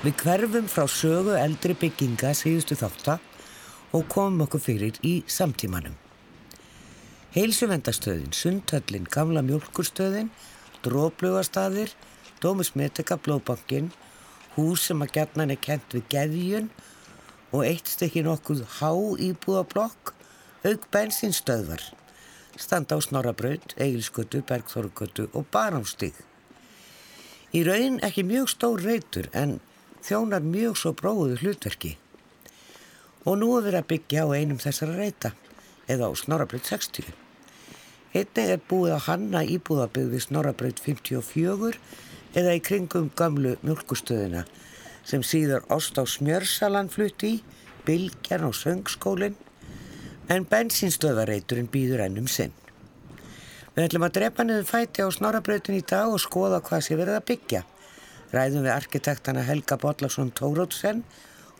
Við hverfum frá sögu eldri bygginga síðustu þáttar og komum okkur fyrir í samtímanum. Heilsuvendastöðin, Sundhöllin, Gamla mjölkurstöðin, Dróflugastadir, Dómus Metika, Blóbankin, hús sem að gætnan er kent við Geðjun og eitt stykki nokkuð há íbúðablokk, auk bensinstöðvar, standa á Snorabraut, Egilskötu, Bergþorgötu og Baránstík. Í raun ekki mjög stór reytur en þjónar mjög svo bróðu hlutverki. Og nú er verið að byggja á einum þessara reyta, eða á Snorabraut 60. Einnig er búið að hanna íbúðabygg við Snorabraut 54 eða í kringum gamlu mjölkustöðina sem síðar Ost á Smjörsalan flutt í, Bilgjarn og Söngskólinn, en bensinstöðareiturinn býður ennum sinn. Við ætlum að drepa niður fæti á Snorabrautin í dag og skoða hvað sé verið að byggja ræðum við arkitektana Helga Bodlason Tórótsen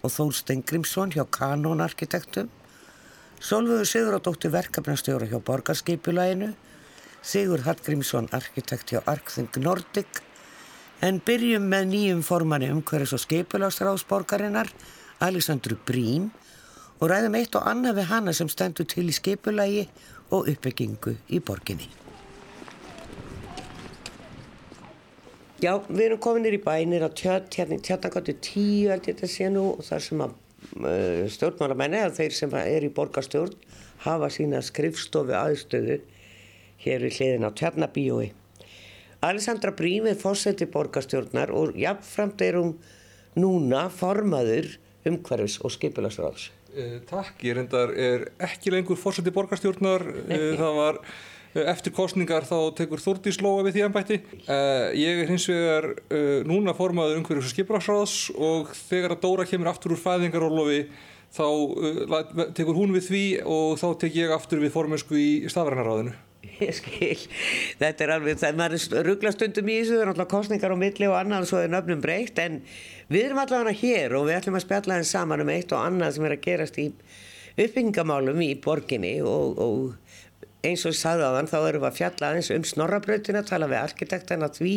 og Þól Stengrimsson hjá Kanon arkitektum, Solvöðu Sigurðardóttir verkefnastjóra hjá Borgarskipulæginu, Sigur Hallgrímsson arkitekt hjá Arkþing Nordic, en byrjum með nýjum formanni umhverfis og skipulagsráðsborgarinnar, Alexandru Brím, og ræðum eitt og annað við hana sem stendur til í skipulagi og uppbyggingu í borginni. Já, við erum kominir í bænir á tjött, hérna í tjötnagáttu tíu held ég þetta sé nú og þar sem að uh, stjórnmálamenni eða þeir sem er í borgarstjórn hafa sína skrifstofu aðstöðu hér við hliðin á tjarnabíói. Alessandra Brím er fórseti borgarstjórnar og jáfnframt er hún núna formaður umhverfis og skipilagsráðs. Eh, takk, ég reyndar er ekki lengur fórseti borgarstjórnar, eh, það var eftir kostningar þá tekur Þúrdís Lóa við því ennbætti. Uh, ég er hins vegar uh, núna formaður umhverjus og skipraksráðs og þegar að Dóra kemur aftur úr fæðingarólofi þá uh, tekur hún við því og þá tek ég aftur við formensku í stafrænaráðinu. Ég skil, þetta er alveg, það er ruggla stundum í þessu, það er náttúrulega kostningar á milli og annað og svo er nöfnum breykt en við erum allavega hér og við ætlum að spjalla henn saman um eitt og annað sem er að gerast í uppbyggingamálum í borginni og, og eins og ég sagði á þann þá erum við að fjalla aðeins um snorrabrautina, tala við arkitektan að því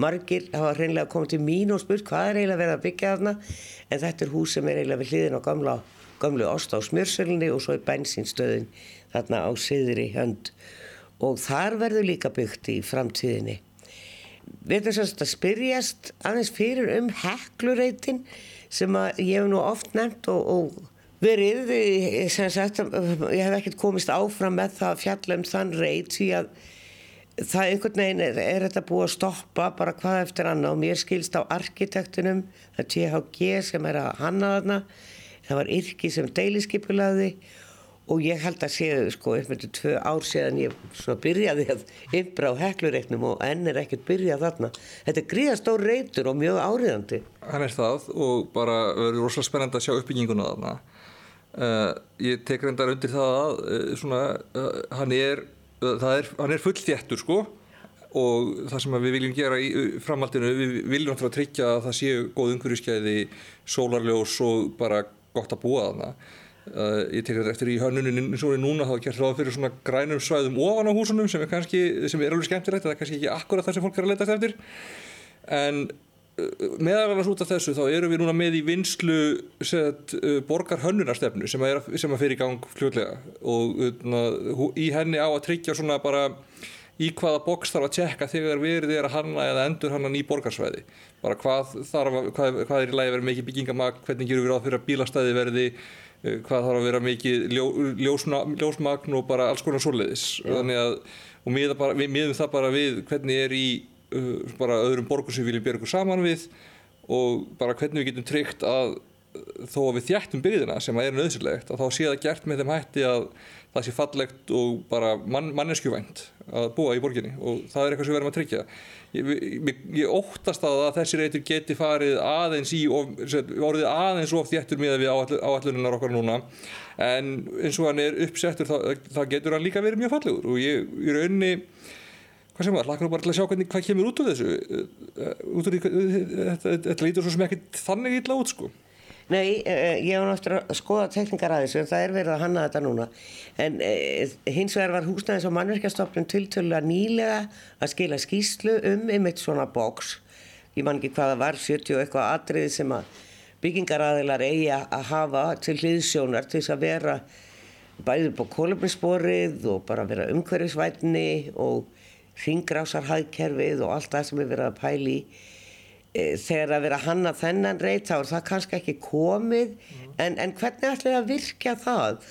margir hafa hreinlega komið til mín og spurt hvað er eiginlega verið að byggja þarna en þetta er hús sem er eiginlega við hliðin á gamla, gamlu ost á smjörsölunni og svo er bensinstöðin þarna á siðri hönd og þar verður líka byggt í framtíðinni. Við ætlum sérst að spyrjast aðeins fyrir um heklureitin sem ég hef nú oft nefnt og, og verið, sem sagt, ég hef ekkert komist áfram með það að fjalla um þann reyt því að það einhvern veginn er, er þetta búið að stoppa bara hvað eftir annað og mér skilst á arkitektunum, það er THG sem er að hanna þarna, það var Irki sem deiliskipulaði og ég held að séu sko með tvö ár séðan ég svona byrjaði að ymbra á heklureiknum og enn er ekkert byrjað þarna. Þetta er gríðastór reytur og mjög áriðandi. Hann er það og bara verður rosalega spennand að sjá uppbygginguna þarna. Uh, ég tek reyndar undir það að uh, svona, uh, hann er, er, er fullþjættur sko og það sem við viljum gera í framhaldinu, við viljum náttúrulega tryggja að það séu góð umhverjuskeiði, sólarljós og bara gott að búa þarna. Ég tek þetta eftir í hönnunin eins og núna þá er gert ráð fyrir svona grænum svæðum ofan á húsunum sem er kannski, sem er alveg skemmtilegt, það er kannski ekki akkurat það sem fólk er að leta eftir en meðal annars út af þessu þá eru við núna með í vinslu set, uh, borgar hönnunarstefnu sem að, sem að fyrir í gang fljóðlega og uh, í henni á að tryggja svona bara í hvaða boks þarf að tjekka þegar verið er að hanna eða endur hanna ný borgarsvæði. Bara hvað, þarf, hvað, hvað er í lagi að vera mikið byggingamag, hvernig gerur við ráð fyrir að bílastæði verði uh, hvað þarf að vera mikið ljó, ljósna, ljósmagn og bara alls konar þannig að og miðum það bara við hvernig er í bara öðrum borgur sem við viljum byrja okkur saman við og bara hvernig við getum tryggt að þó að við þjættum byggðina sem að er nöðsilegt að þá sé það gert með þeim hætti að það sé fallegt og bara man, manneskjuvænt að búa í borginni og það er eitthvað sem við verðum að tryggja. Ég, ég, ég óttast að, að þessi reytur geti farið aðeins í orðið aðeins of þjættur með við áalluninnar okkar núna en eins og hann er uppsettur þá, þá getur hann líka verið mjög fallegur og ég í rauninni hvað sem var, lakar bara til að sjá hvernig hvað kemur út úr þessu. Út úr þetta, þetta lítur svo sem ekki þannig illa út sko. Nei, eh, ég hef náttúrulega að skoða teknikar að þessu en það er verið að hanna þetta núna. En eh, hins vegar var húsnæðis og mannverkjastofnun tiltölu að nýlega að skila skýslu um einmitt svona bóks ég man ekki hvað það var, 70 og eitthvað atriði sem að byggingaraðilar eigi að hafa til hliðsjónar til þess að vera bæðið på kólumnisporið og bara vera umhverfisvætni og ringrásarhæðkerfið og allt það sem er verið að pæli e, þegar að vera hanna þennan reyt þá er það kannski ekki komið mm. en, en hvernig ætlaði að virka það?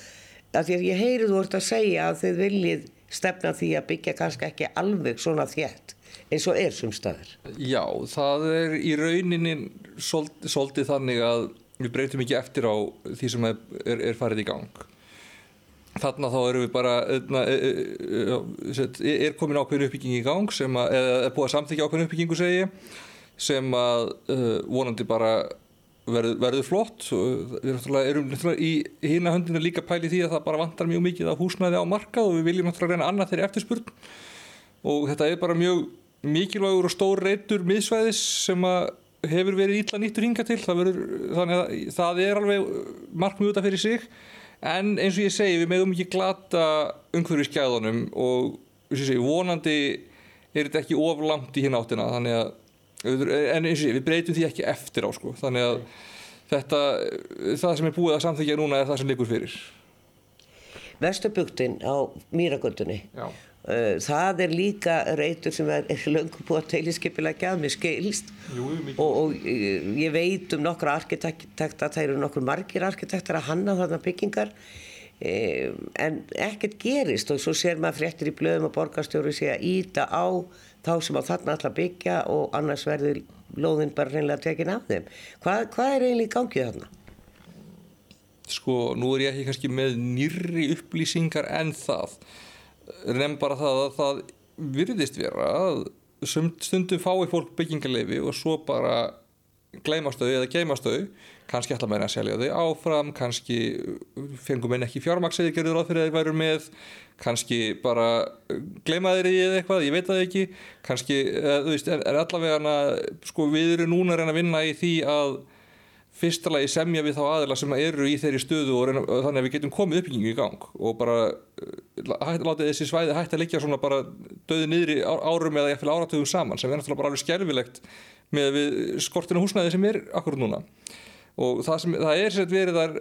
Af því að ég heyri þú vart að segja að þið viljið stefna því að byggja kannski ekki alveg svona þétt eins og er sem staður. Já, það er í rauninni svolítið þannig að við breytum ekki eftir á því sem er, er, er farið í gang. Þarna þá erum við bara, hérna, e, e, er komin ákveðin uppbygging í gang sem að, eða er búið að samþykja ákveðin uppbyggingu segi sem að vonandi bara verður, verður flott. Við erum í hýna höndinu líka pæli því að það bara vantar mjög mikið af húsnæði á markað og við viljum náttúrulega reyna annað þeirri eftirspurn. Og þetta er bara mjög mikilvægur og stór reytur miðsvæðis sem að hefur verið ítla nýttur hinga til. Það verður, þannig að það er alveg markmið út af fyrir sig en eins og ég segi við meðum ekki glata umhverfið skæðunum og segi, vonandi er þetta ekki oflamt í hinn áttina þannig að en eins og ég, við breytum því ekki eftir á sko, þannig að þetta, það sem er búið að samþykja núna er það sem likur fyrir. Vesturbygdin á Mýragöldunni það er líka reytur sem er, löngu búið að teilinskipilega að mér skilst Jú, og, og eh, ég veit um nokkru arkitekta, það eru nokkur margir arkitektar að hanna þarna byggingar eh, en ekkert gerist og svo ser maður fréttir í blöðum og borgarstjóru sé að íta á þá sem á þarna alltaf byggja og annars verður lóðin bara reynilega tekin af þeim. Hvað, hvað er eiginlega í gangið þarna? Sko, nú er ég ekki kannski með nýri upplýsingar en það nefn bara það að það virðist vera að stundum fái fólk byggingarleifi og svo bara gleimastöðu eða geimastöðu kannski ætla meina að selja þau áfram kannski fengum einn ekki fjármaksið gerður áfyrir að þeir væru með kannski bara gleimaður í eða eitthvað, ég veit það ekki. Kannski, eða, þú veist, er allavega sko við erum núna að reyna að vinna í því að fyrsta lagi semja við þá aðila sem eru í þeirri stöðu og reyna, þannig að við getum komið uppbyggingu í gang og bara hætt, látið þessi svæði hætti að liggja svona bara döði niður í árum eða eftir áratugum saman sem er náttúrulega bara alveg skerfilegt með við skortinu húsnæði sem er akkur núna. Og það, sem, það er sér verið að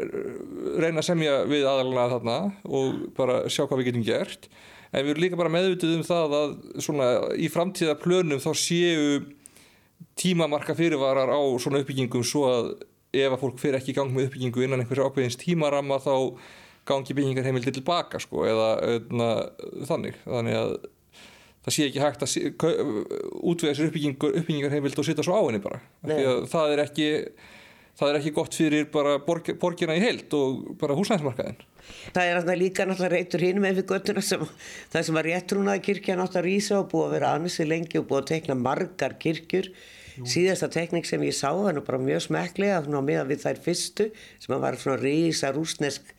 reyna að semja við aðalana þarna og bara sjá hvað við getum gert. En við erum líka bara meðvitið um það að svona í framtíða plönum þá séu tímamarka fyrirvarar á svona uppbyggingum svo að ef að fólk fyrir ekki í gang með uppbyggingu innan einhversu ákveðins tímaramma þá gangi byggingar heimildi tilbaka sko, eða öðna, þannig. Þannig að það sé ekki hægt að útvega sér uppbyggingar heimild og sitja svo á henni bara. Það er ekki það er ekki gott fyrir bara borg, borgina í heilt og bara húsnæðismarkaðin Það er alltaf líka náttúrulega reytur hinn með við göttuna sem það sem var réttrúnaði kirkja náttúrulega rýsa og búið að vera annars lengi og búið að tekna margar kirkjur síðasta tekník sem ég sá það nú bara mjög smeklega meðan við þær fyrstu sem var svona rísa rúsnesk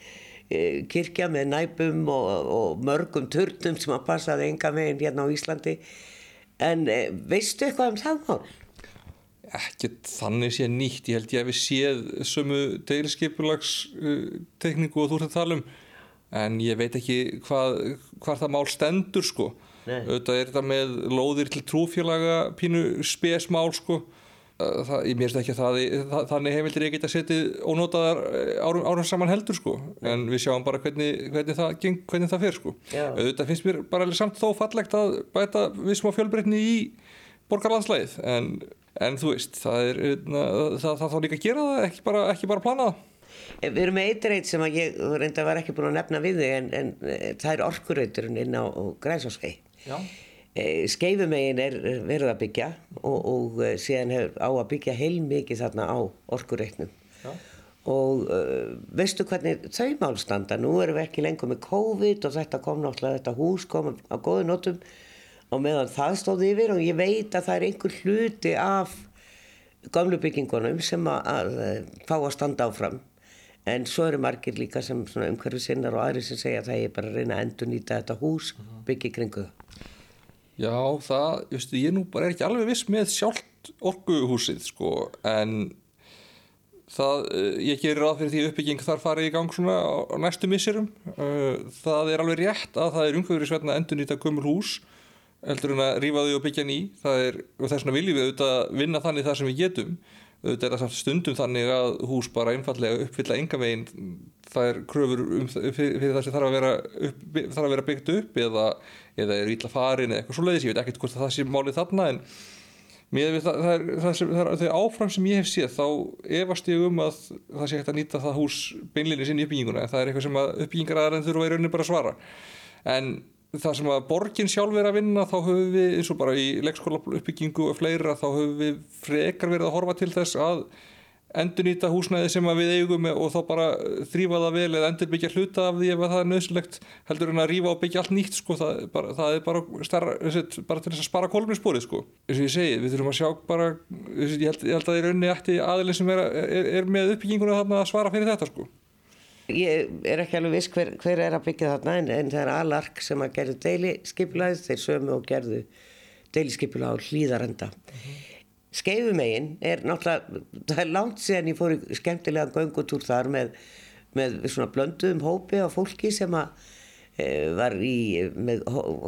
e, kirkja með næpum og, og mörgum turnum sem að passaði enga meginn hérna á Íslandi. En e, veistu eitthvað um það mál? Ekkert þannig sé nýtt. Ég held ég að við séð sömu deilskipulags tekníku og þú ert að tala um. En ég veit ekki hvað, hvað það mál stendur sko auðvitað er þetta með lóðir til trúfélaga pínu spesmál sko. Það, ég mér finnst ekki að það, það þannig heimildir ég geta setið ónótaðar eh, árum, saman heldur sko. En við sjáum bara hvernig, hvernig, það, geng, hvernig það fer sko. Auðvitað finnst mér bara samt þó fallegt að bæta við smá fjölbreytni í borgarlandslæðið en, en þú veist það er það þá líka að gera það ekki bara, ekki bara plana það. Við erum með eitt reynd sem ég reynda var ekki búin að nefna við þig en, en eh, það er orkurauturinn inn á Græsásvei e, Skeifumegin er verið að byggja og, og e, síðan hefur á að byggja heilmikið þarna á orkureiknum. Og uh, veistu hvernig þau málstanda, nú erum við ekki lengur með COVID og þetta kom náttúrulega, þetta hús kom á góðu notum og meðan það stóði yfir og ég veit að það er einhver hluti af gamlu byggingunum sem að, að fá að standa áfram. En svo eru margir líka sem umhverfið sinnar og aðri sem segja að það er bara að reyna að endur nýta þetta hús byggja kringu það Já, það, just, ég nú bara er ekki alveg viss með sjálft orguhúsið sko, en það, eh, ég gerir ráð fyrir því uppbygging þar farið í gang svona á, á næstu misserum. Eh, það er alveg rétt að það er umhverfisverðin að endur nýta gömur hús heldur en að rífa þau og byggja ný það er, og þess vegna viljum við auðvitað vinna þannig það sem við getum auðvitað er það samt stundum þannig að hús bara einfallega uppfylla enga veginn það er kröfur um, fyrir, fyrir það sem þarf að vera, upp, þarf að vera byggt upp eða, eða er ítla farin eða eitthvað svo leiðis, ég veit ekkert hvort það sé málið þarna en við það, það, er, það, sem, það er áfram sem ég hef séð þá efast ég um að það sé hægt að nýta það hús beinlinni sinni uppbygginguna en það er eitthvað sem uppbyggingar en þurfa í rauninni bara að svara. En það sem að borgin sjálf er að vinna þá höfum við eins og bara í leikskóla uppbyggingu og fleira þá höfum við frekar verið að horfa til þess að endur nýta húsnæði sem við eigum og þá bara þrýfa það vel eða endur byggja hluta af því ef það er nöðsulegt heldur en að rýfa og byggja allt nýtt sko. það, bara, það er bara, starra, bara til þess að spara kolminspórið sko. eins og ég segi, við þurfum að sjá bara ég held, ég held að það er raunni eftir aðilin sem er, er, er með uppbygginguna þarna að svara fyrir þetta sko. Ég er ekki alveg viss hver, hver er að byggja þarna en, en það er alark sem að gerðu deiliskypulæð þeir sömu og gerðu deiliskypulæð á hlýðarenda. Skeifumegin er náttúrulega það er langt síðan ég fór í skemmtilega göngutúr þar með, með svona blönduðum hópi á fólki sem að var í með,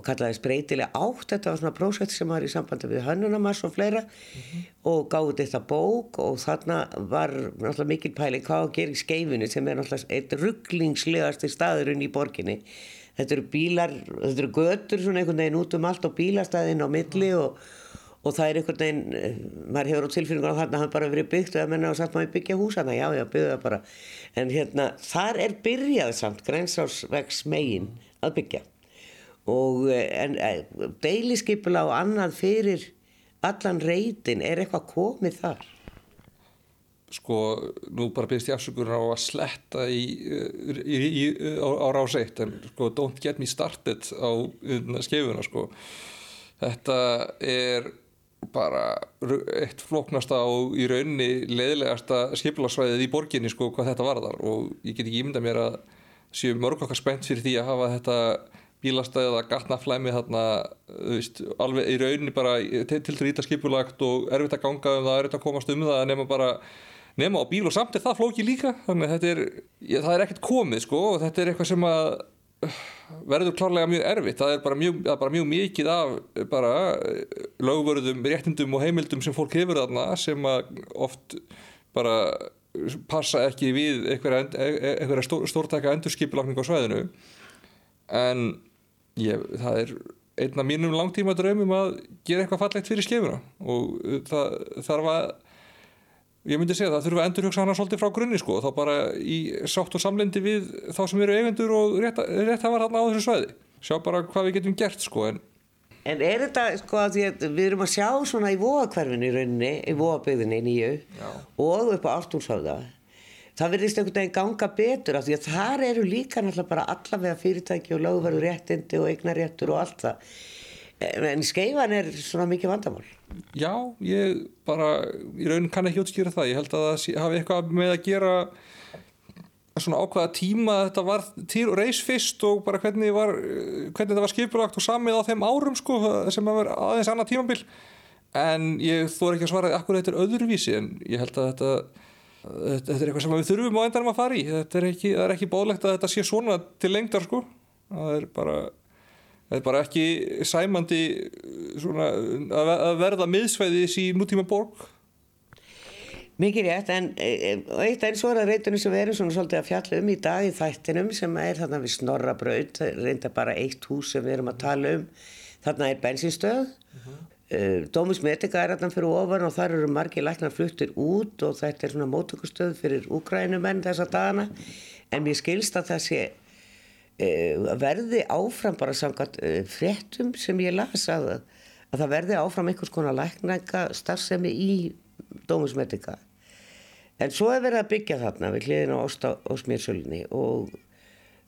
kallaði spreytilega átt þetta var svona prósett sem var í sambandi við hönnunamars og fleira mm -hmm. og gáði þetta bók og þarna var náttúrulega mikil pæling hvað að gera í skeifunni sem er náttúrulega eitt rugglingslegasti staðurinn í borginni þetta eru bílar, þetta eru götur svona einhvern veginn út um allt og bílastæðin á milli og og það er einhvern veginn, eh, maður hefur á tilfinningunum þarna hann bara verið byggt og að menna og sagt maður byggja húsana, já já byggja það bara. En hérna þar er byrjað samt grensásvegs megin að byggja. Og eh, en eh, deiliskypula og annað fyrir allan reytin er eitthvað komið þar? Sko nú bara byrjast ég afsökur á að sletta í, í, í, á, á ráseitt en sko don't get me started á hérna, skefuna sko. Þetta er bara eitt flóknasta og í raunni leðilegasta skipilarsvæðið í borginni sko hvað þetta varðar. Og ég get ekki ímynda mér að séu mörg okkar spennt fyrir því að hafa þetta bílastæðið að gatna flæmi þarna veist, alveg í rauninni bara til ríta skipulagt og erfitt að ganga um það, erfitt að komast um það nema bara nema á bíl og samt er það flóki líka. Þannig að þetta er, ég, það er ekkert komið sko og þetta er eitthvað sem að verður klárlega mjög erfitt. Það er bara mjög, er bara mjög mikið af bara lögvörðum, réttindum og heimildum sem fólk hefur þarna sem oft bara passa ekki við einhverja stór, stórtæka endurskipilagning á svæðinu. En ég, það er einn af mínum langtíma draumum að gera eitthvað fallegt fyrir skefuna og það þarf að ég myndi segja það þurfum að endurhugsa hana svolítið frá grunni sko þá bara í sátt og samlendi við þá sem eru eigendur og rétt, rétt hafa hann á þessu svæði. Sjá bara hvað við getum gert sko en En er þetta sko að við erum að sjá svona í vóakverfinu í rauninni í vóaböðinni nýju og upp á Ártúnshafða það verðist einhvern veginn ganga betur af því að þar eru líka náttúrulega bara allavega fyrirtæki og lögverður réttindi og eignaréttur og allt það. En skeifan er svona mikið vandamál Já, ég bara í raun kann ekki útskýra það. Ég held að það hafi eitthvað með að gera svona ákvaða tíma þetta var til og reys fyrst og bara hvernig, var, hvernig þetta var skipulagt og samið á þeim árum sko sem að vera aðeins annað tímabil. En ég þór ekki að svara akkur þetta er öðruvísi en ég held að þetta þetta er eitthvað sem við þurfum á endanum að fara í. Þetta er ekki, ekki bólegt að þetta sé svona til lengdar sko. Það er bara það er bara ekki sæmandi svona, að verða miðsvæðis í nútíma borg. Mikið rétt, en e, eitt eins og það reytunum sem við erum svona svolítið að fjalla um í dag í þættinum sem er þarna við Snorrabraut, reynda bara eitt hús sem við erum að tala um, þarna er bensinstöð, uh -huh. uh, Dómus Medica er þarna fyrir ofan og þar eru margir læknar fluttir út og þetta er svona mótökustöð fyrir úgrænumenn þessa dagana, en mér skilst að það sé Eh, verði áfram bara samkvæmt eh, fréttum sem ég las að, að það verði áfram einhvers konar læknæka starfsemi í dómusmedika en svo er verið að byggja þarna við hliðin á Ósmírsölunni og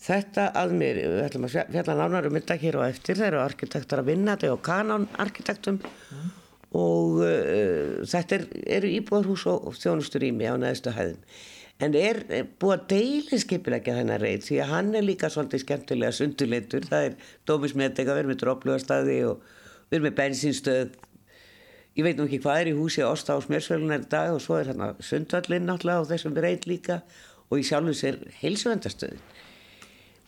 þetta að mér við ætlum að fjalla nánar um þetta hér og eftir þeir eru arkitektur að vinna þetta er á kanonarkitektum mm. og uh, þetta er, eru íbúðarhús og þjónustur í mig á neðstu hæðum en er búið að deili skipilegja þennan reyð því að hann er líka svolítið skemmtilega sundurleitur, það er dómismetega, við erum með dróplugastadi og við erum með bensinstöð. Ég veit nú ekki hvað er í húsi Ósta á Smjörsvölunar í dag og svo er þarna sundvallinn náttúrulega og þessum reyð líka og í sjálfum sér heilsuvendastöðin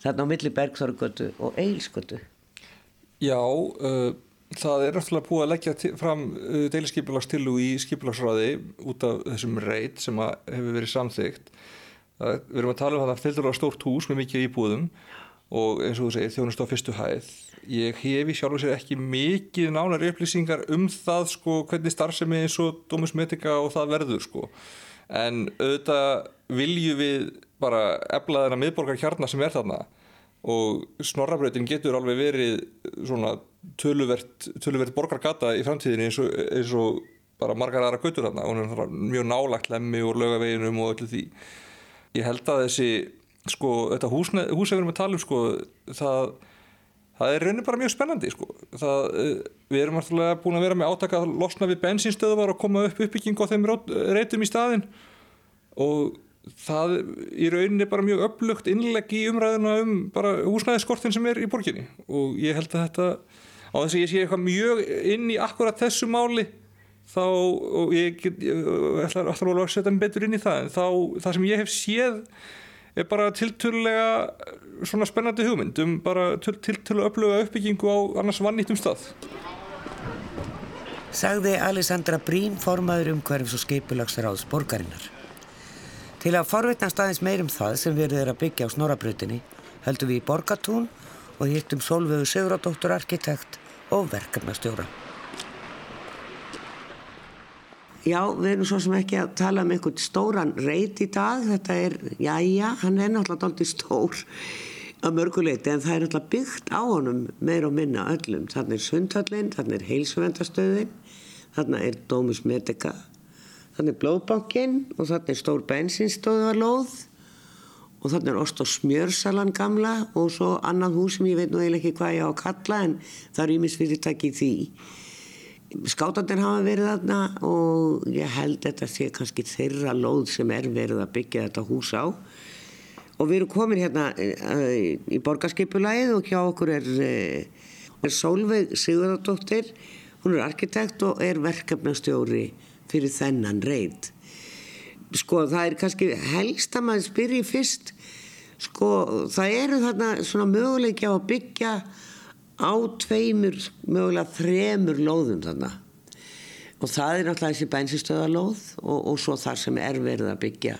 þarna á milli Bergþorgötu og Eilsgötu Já, uh, það er náttúrulega búið að leggja fram uh, deiliskypilagstillu í skipilagsráði út af þessum reit sem hefur verið samþygt. Það, við erum að tala um að það fylgdur á stórt hús með mikið íbúðum og eins og þú segir þjónust á fyrstu hæð. Ég hefi sjálf og sér ekki mikið nánari upplýsingar um það sko hvernig starfsemi eins og Dómus Medica og það verður sko. En auðvitað viljum við bara efla þennan miðborgar kjarnar sem er þarna og snorrabrautin getur alveg verið svona töluvert, töluvert borgargata í framtíðinni eins og, eins og bara margar aðra gautur þarna. Og hún er mjög nálagt lemmi úr lögaveginum og öllu því. Ég held að þessi sko, þetta hús sem við erum að tala um sko, það, það er raunin bara mjög spennandi sko. það, eh, við erum alltaf búin að vera með átaka að losna við bensinstöðuvar og koma upp uppbygging á þeim reytum í staðin og það í rauninni bara mjög upplugt innlegg í umræðina um bara húsnæðiskortin sem er í borginni. Og ég held að þetta á þess að ég sé eitthvað mjög inn í akkurat þessu máli þá, og ég get, ætla alveg að setja mig betur inn í það þá, það sem ég hef séð er bara tilturlega svona spennandi hugmynd um bara tilturlega uppluga uppbyggingu á annars vannýttum stað. Sagði Alessandra Brín formaður um hverjum svo skeipulagsráðs borgarinnar Til að forvetnast aðeins meirum það sem verður er að byggja á snorabrautinni höldum við í Borgatún og hittum Solvögu Sigurðardóttur arkitekt og verkefnastjóra. Já, við erum svo sem ekki að tala um einhvern stóran reit í dag. Þetta er, já, já, hann er náttúrulega doldið stór að mörguleiti en það er náttúrulega byggt á honum meir og minna öllum. Þannig er Sundhallinn, þannig er Heilsvendastöðin, þannig er Dómus Medica Þannig blóðbankinn og þannig stór bensinstóðarlóð og þannig er ost og smjörsalan gamla og svo annan hús sem ég veit nú eiginlega ekki hvað ég á að kalla en það er ímisfyrirtæki í því. Skátandir hafa verið þarna og ég held þetta sé kannski þeirra lóð sem er verið að byggja þetta hús á. Og við erum komin hérna uh, í borgarskipulæðið og hjá okkur er, uh, er Sólveig Sigurðardóttir, hún er arkitekt og er verkefnastjóri fyrir þennan reynd sko það er kannski helst að maður spyrji fyrst sko það eru þarna svona möguleiki á að byggja á tveimur, mögulega þremur lóðum þarna. Og það er náttúrulega þessi bensinstöðalóð og, og svo þar sem er verið að byggja.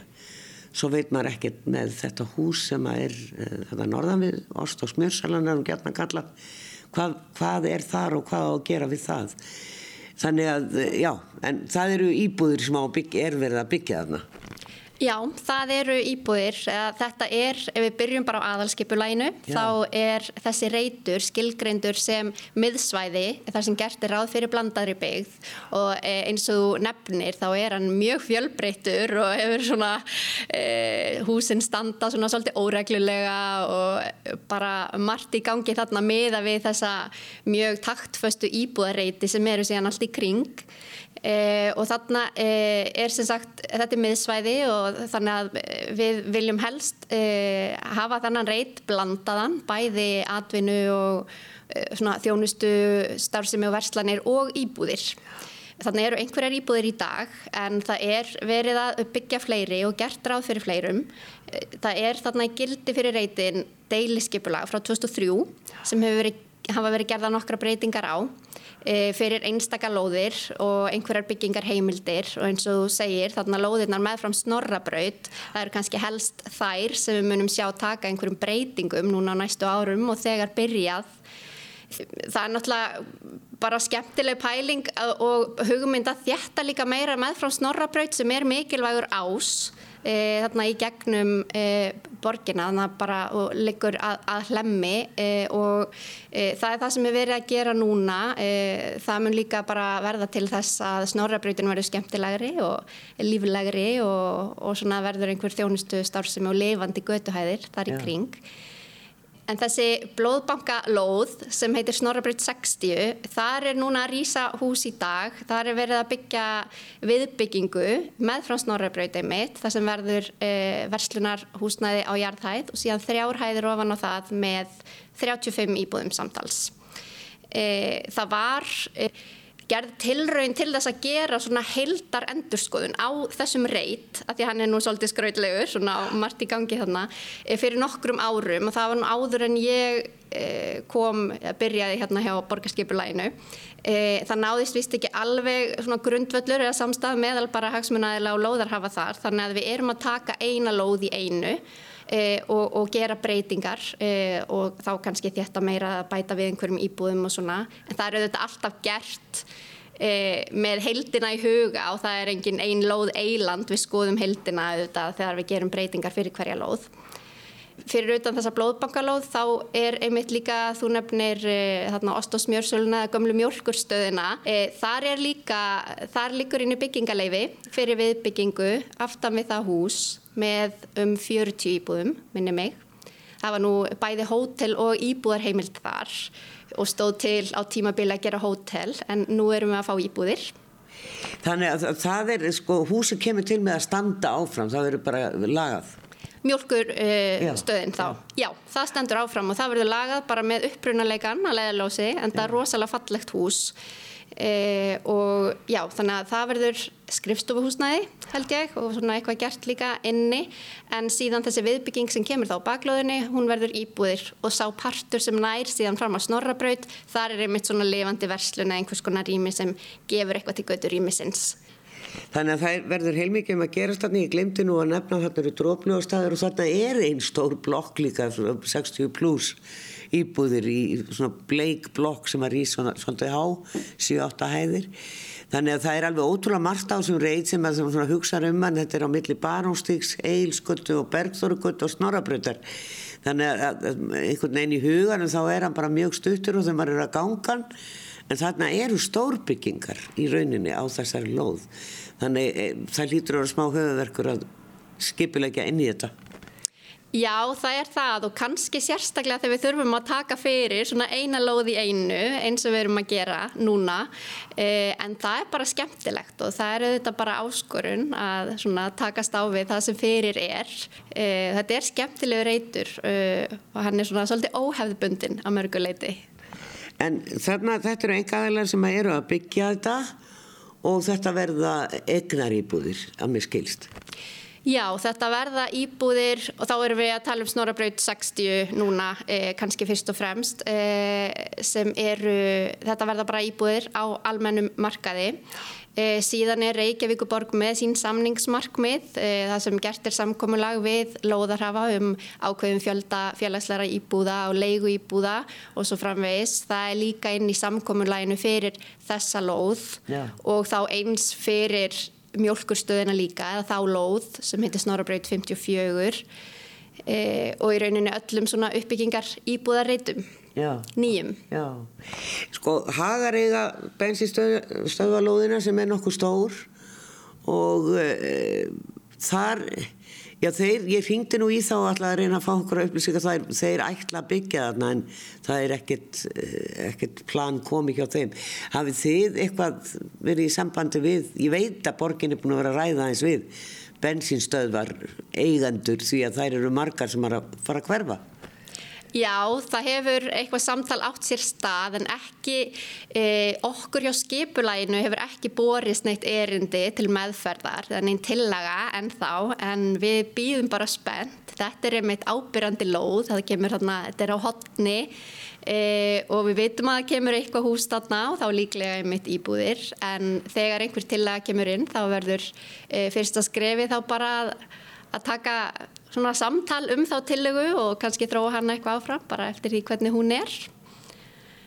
Svo veit maður ekkert með þetta hús sem er uh, þetta norðan við Ost og Smjörsalan erum gætna að kalla hvað, hvað er þar og hvað á að gera við það þannig að já, en það eru íbúðir sem byggja, er verið að byggja þarna Já, það eru íbúðir. Þetta er, ef við byrjum bara á aðalskipulæginu, þá er þessi reytur skilgreindur sem miðsvæði, þar sem gert er ráð fyrir blandaðri byggð og e, eins og nefnir þá er hann mjög fjölbreyttur og hefur svona e, húsinn standa svona svolítið óreglulega og bara margt í gangi þarna miða við þessa mjög taktföstu íbúðareyti sem eru síðan allt í kring. Eh, og þarna eh, er sem sagt þetta er miðsvæði og þannig að við viljum helst eh, hafa þannan reyt blandaðan bæði atvinnu og eh, svona, þjónustu starfsemi og verslanir og íbúðir. Þannig eru einhverjar íbúðir í dag en það er verið að byggja fleiri og gert ráð fyrir fleirum. Eh, það er þarna gildi fyrir reytin deiliskepulag frá 2003 sem verið, hafa verið gerða nokkra breytingar á fyrir einstaka lóðir og einhverjar byggingar heimildir og eins og þú segir þarna lóðirnar meðfram snorrabraut það eru kannski helst þær sem við munum sjá taka einhverjum breytingum núna á næstu árum og þegar byrjað. Það er náttúrulega bara skemmtileg pæling og hugmynd að þetta líka meira meðfram snorrabraut sem er mikilvægur ás e, þarna í gegnum e, borgina þannig bara liggur að, að hlemmi e, og e, það er það sem er verið að gera núna e, það mun líka bara verða til þess að snorrabrautin verður skemmtilegri og líflegri og, og svona verður einhver þjónustu starfsemi og levandi götuhæðir þar í kring En þessi blóðbankalóð sem heitir Snorrabröð 60, þar er núna að rýsa hús í dag. Þar er verið að byggja viðbyggingu með frá Snorrabröð einmitt, þar sem verður e, verslunarhúsnæði á jarðhæð og síðan þrjárhæðir ofan á það með 35 íbúðum samtals. E, það var... E, gerð tilraun til þess að gera svona heldar endurskoðun á þessum reit, af því að hann er nú svolítið skrautlegur, svona margt í gangi þarna, eh, fyrir nokkrum árum og það var nú áður en ég eh, kom, byrjaði hérna hjá borgarskipulæginu. Eh, það náðist vist ekki alveg svona grundvöllur eða samstað meðal bara hagsmunæðilega og lóðar hafa þar, þannig að við erum að taka eina lóð í einu E, og, og gera breytingar e, og þá kannski þetta meira að bæta við einhverjum íbúðum og svona. En það er auðvitað alltaf gert e, með heldina í huga og það er engin ein lóð eiland við skoðum heldina auðvitað þegar við gerum breytingar fyrir hverja lóð fyrir utan þessa blóðbankalóð þá er einmitt líka þú nefnir þarna Ostósmjörsöluna eða gömlu mjölkurstöðina þar er líka, þar líkur inn í byggingaleifi fyrir viðbyggingu aftan við það hús með um 40 íbúðum, minni mig. Það var nú bæði hótel og íbúðarheimild þar og stóð til á tímabili að gera hótel en nú erum við að fá íbúðir. Þannig að það er, sko, húsi kemur til með að standa áfram, það verður bara lagað. Mjölkur uh, stöðin þá. Já. já, það stendur áfram og það verður lagað bara með upprunaleikan að leiðalósi en það er rosalega fallegt hús. E, og já, þannig að það verður skrifstofuhúsnæði held ég og svona eitthvað gert líka inni en síðan þessi viðbygging sem kemur þá baklóðinni, hún verður íbúðir og sá partur sem nær síðan fram á snorrabraut, þar er einmitt svona levandi versluna, einhvers konar rými sem gefur eitthvað til götu rýmisins Þannig að það verður heilmikið um að gerast þarna, ég glemdi nú að nefna þarna eru drófljóðstæður og þarna er einn stór blokk líka, 60 pluss íbúðir í svona bleik blokk sem að rýs svona, svona há, 7-8 hæðir. Þannig að það er alveg ótrúlega margt á þessum reit sem að svona hugsa um hann, þetta er á milli Barónstíks, Eilsköttu og Bergþórugöttu og Snorabröðar. Þannig að einhvern veginn í huganum þá er hann bara mjög stuttur og þegar maður er að ganga en þarna eru stórbyggingar í rauninni á þessari lóð þannig e, það lítur að vera smá höfuverkur að skipilegja inn í þetta Já, það er það og kannski sérstaklega þegar við þurfum að taka fyrir svona eina lóð í einu eins og við erum að gera núna eh, en það er bara skemmtilegt og það er auðvitað bara áskorun að svona takast á við það sem fyrir er. Eh, þetta er skemmtilegu reytur og hann er svona svolítið óhefðbundin á mörguleiti. En þarna þetta eru engaðilar sem eru að byggja þetta og þetta verða egnar íbúðir að mér skilst. Já, þetta verða íbúðir og þá erum við að tala um Snorabraut 60 núna, eh, kannski fyrst og fremst, eh, sem eru, þetta verða bara íbúðir á almennum markaði. Eh, síðan er Reykjavíkuborg með sín samningsmarkmið, eh, það sem gert er samkomulag við Lóðarhafa um ákveðum fjölda félagsleira íbúða og leigu íbúða og svo framvegis. Það er líka inn í samkomulaginu fyrir þessa lóð Já. og þá eins fyrir mjölkurstöðina líka eða þá lóð sem heitir Snorabraut 54 e, og í rauninni öllum svona uppbyggingar íbúðarreitum nýjum Já. Sko Hagar eiga bensinstöðvalóðina sem er nokkuð stór og e, þar Já, þeir, ég ringdi nú í þá alltaf að reyna að fá okkur upplýsing að þeir, þeir ætla að byggja þarna en það er ekkert, eh, ekkert plan komið hjá þeim. Hafið þið eitthvað verið í sambandi við, ég veit að borgin er búin að vera að ræða eins við, bensinstöðvar eigandur því að þær eru margar sem er að fara að hverfa? Já, það hefur eitthvað samtal átt sér stað en ekki e, okkur hjá skipulæginu hefur ekki borist neitt erindi til meðferðar, er neinn tillaga en þá, en við býðum bara spennt. Þetta er einmitt ábyrjandi lóð, það kemur hérna, þetta er á hotni e, og við veitum að kemur eitthvað hús þarna og þá líklega einmitt íbúðir. En þegar einhver tillaga kemur inn þá verður e, fyrsta skrefi þá bara að, að taka svona samtal um þá tillögu og kannski þróa hann eitthvað áfram bara eftir því hvernig hún er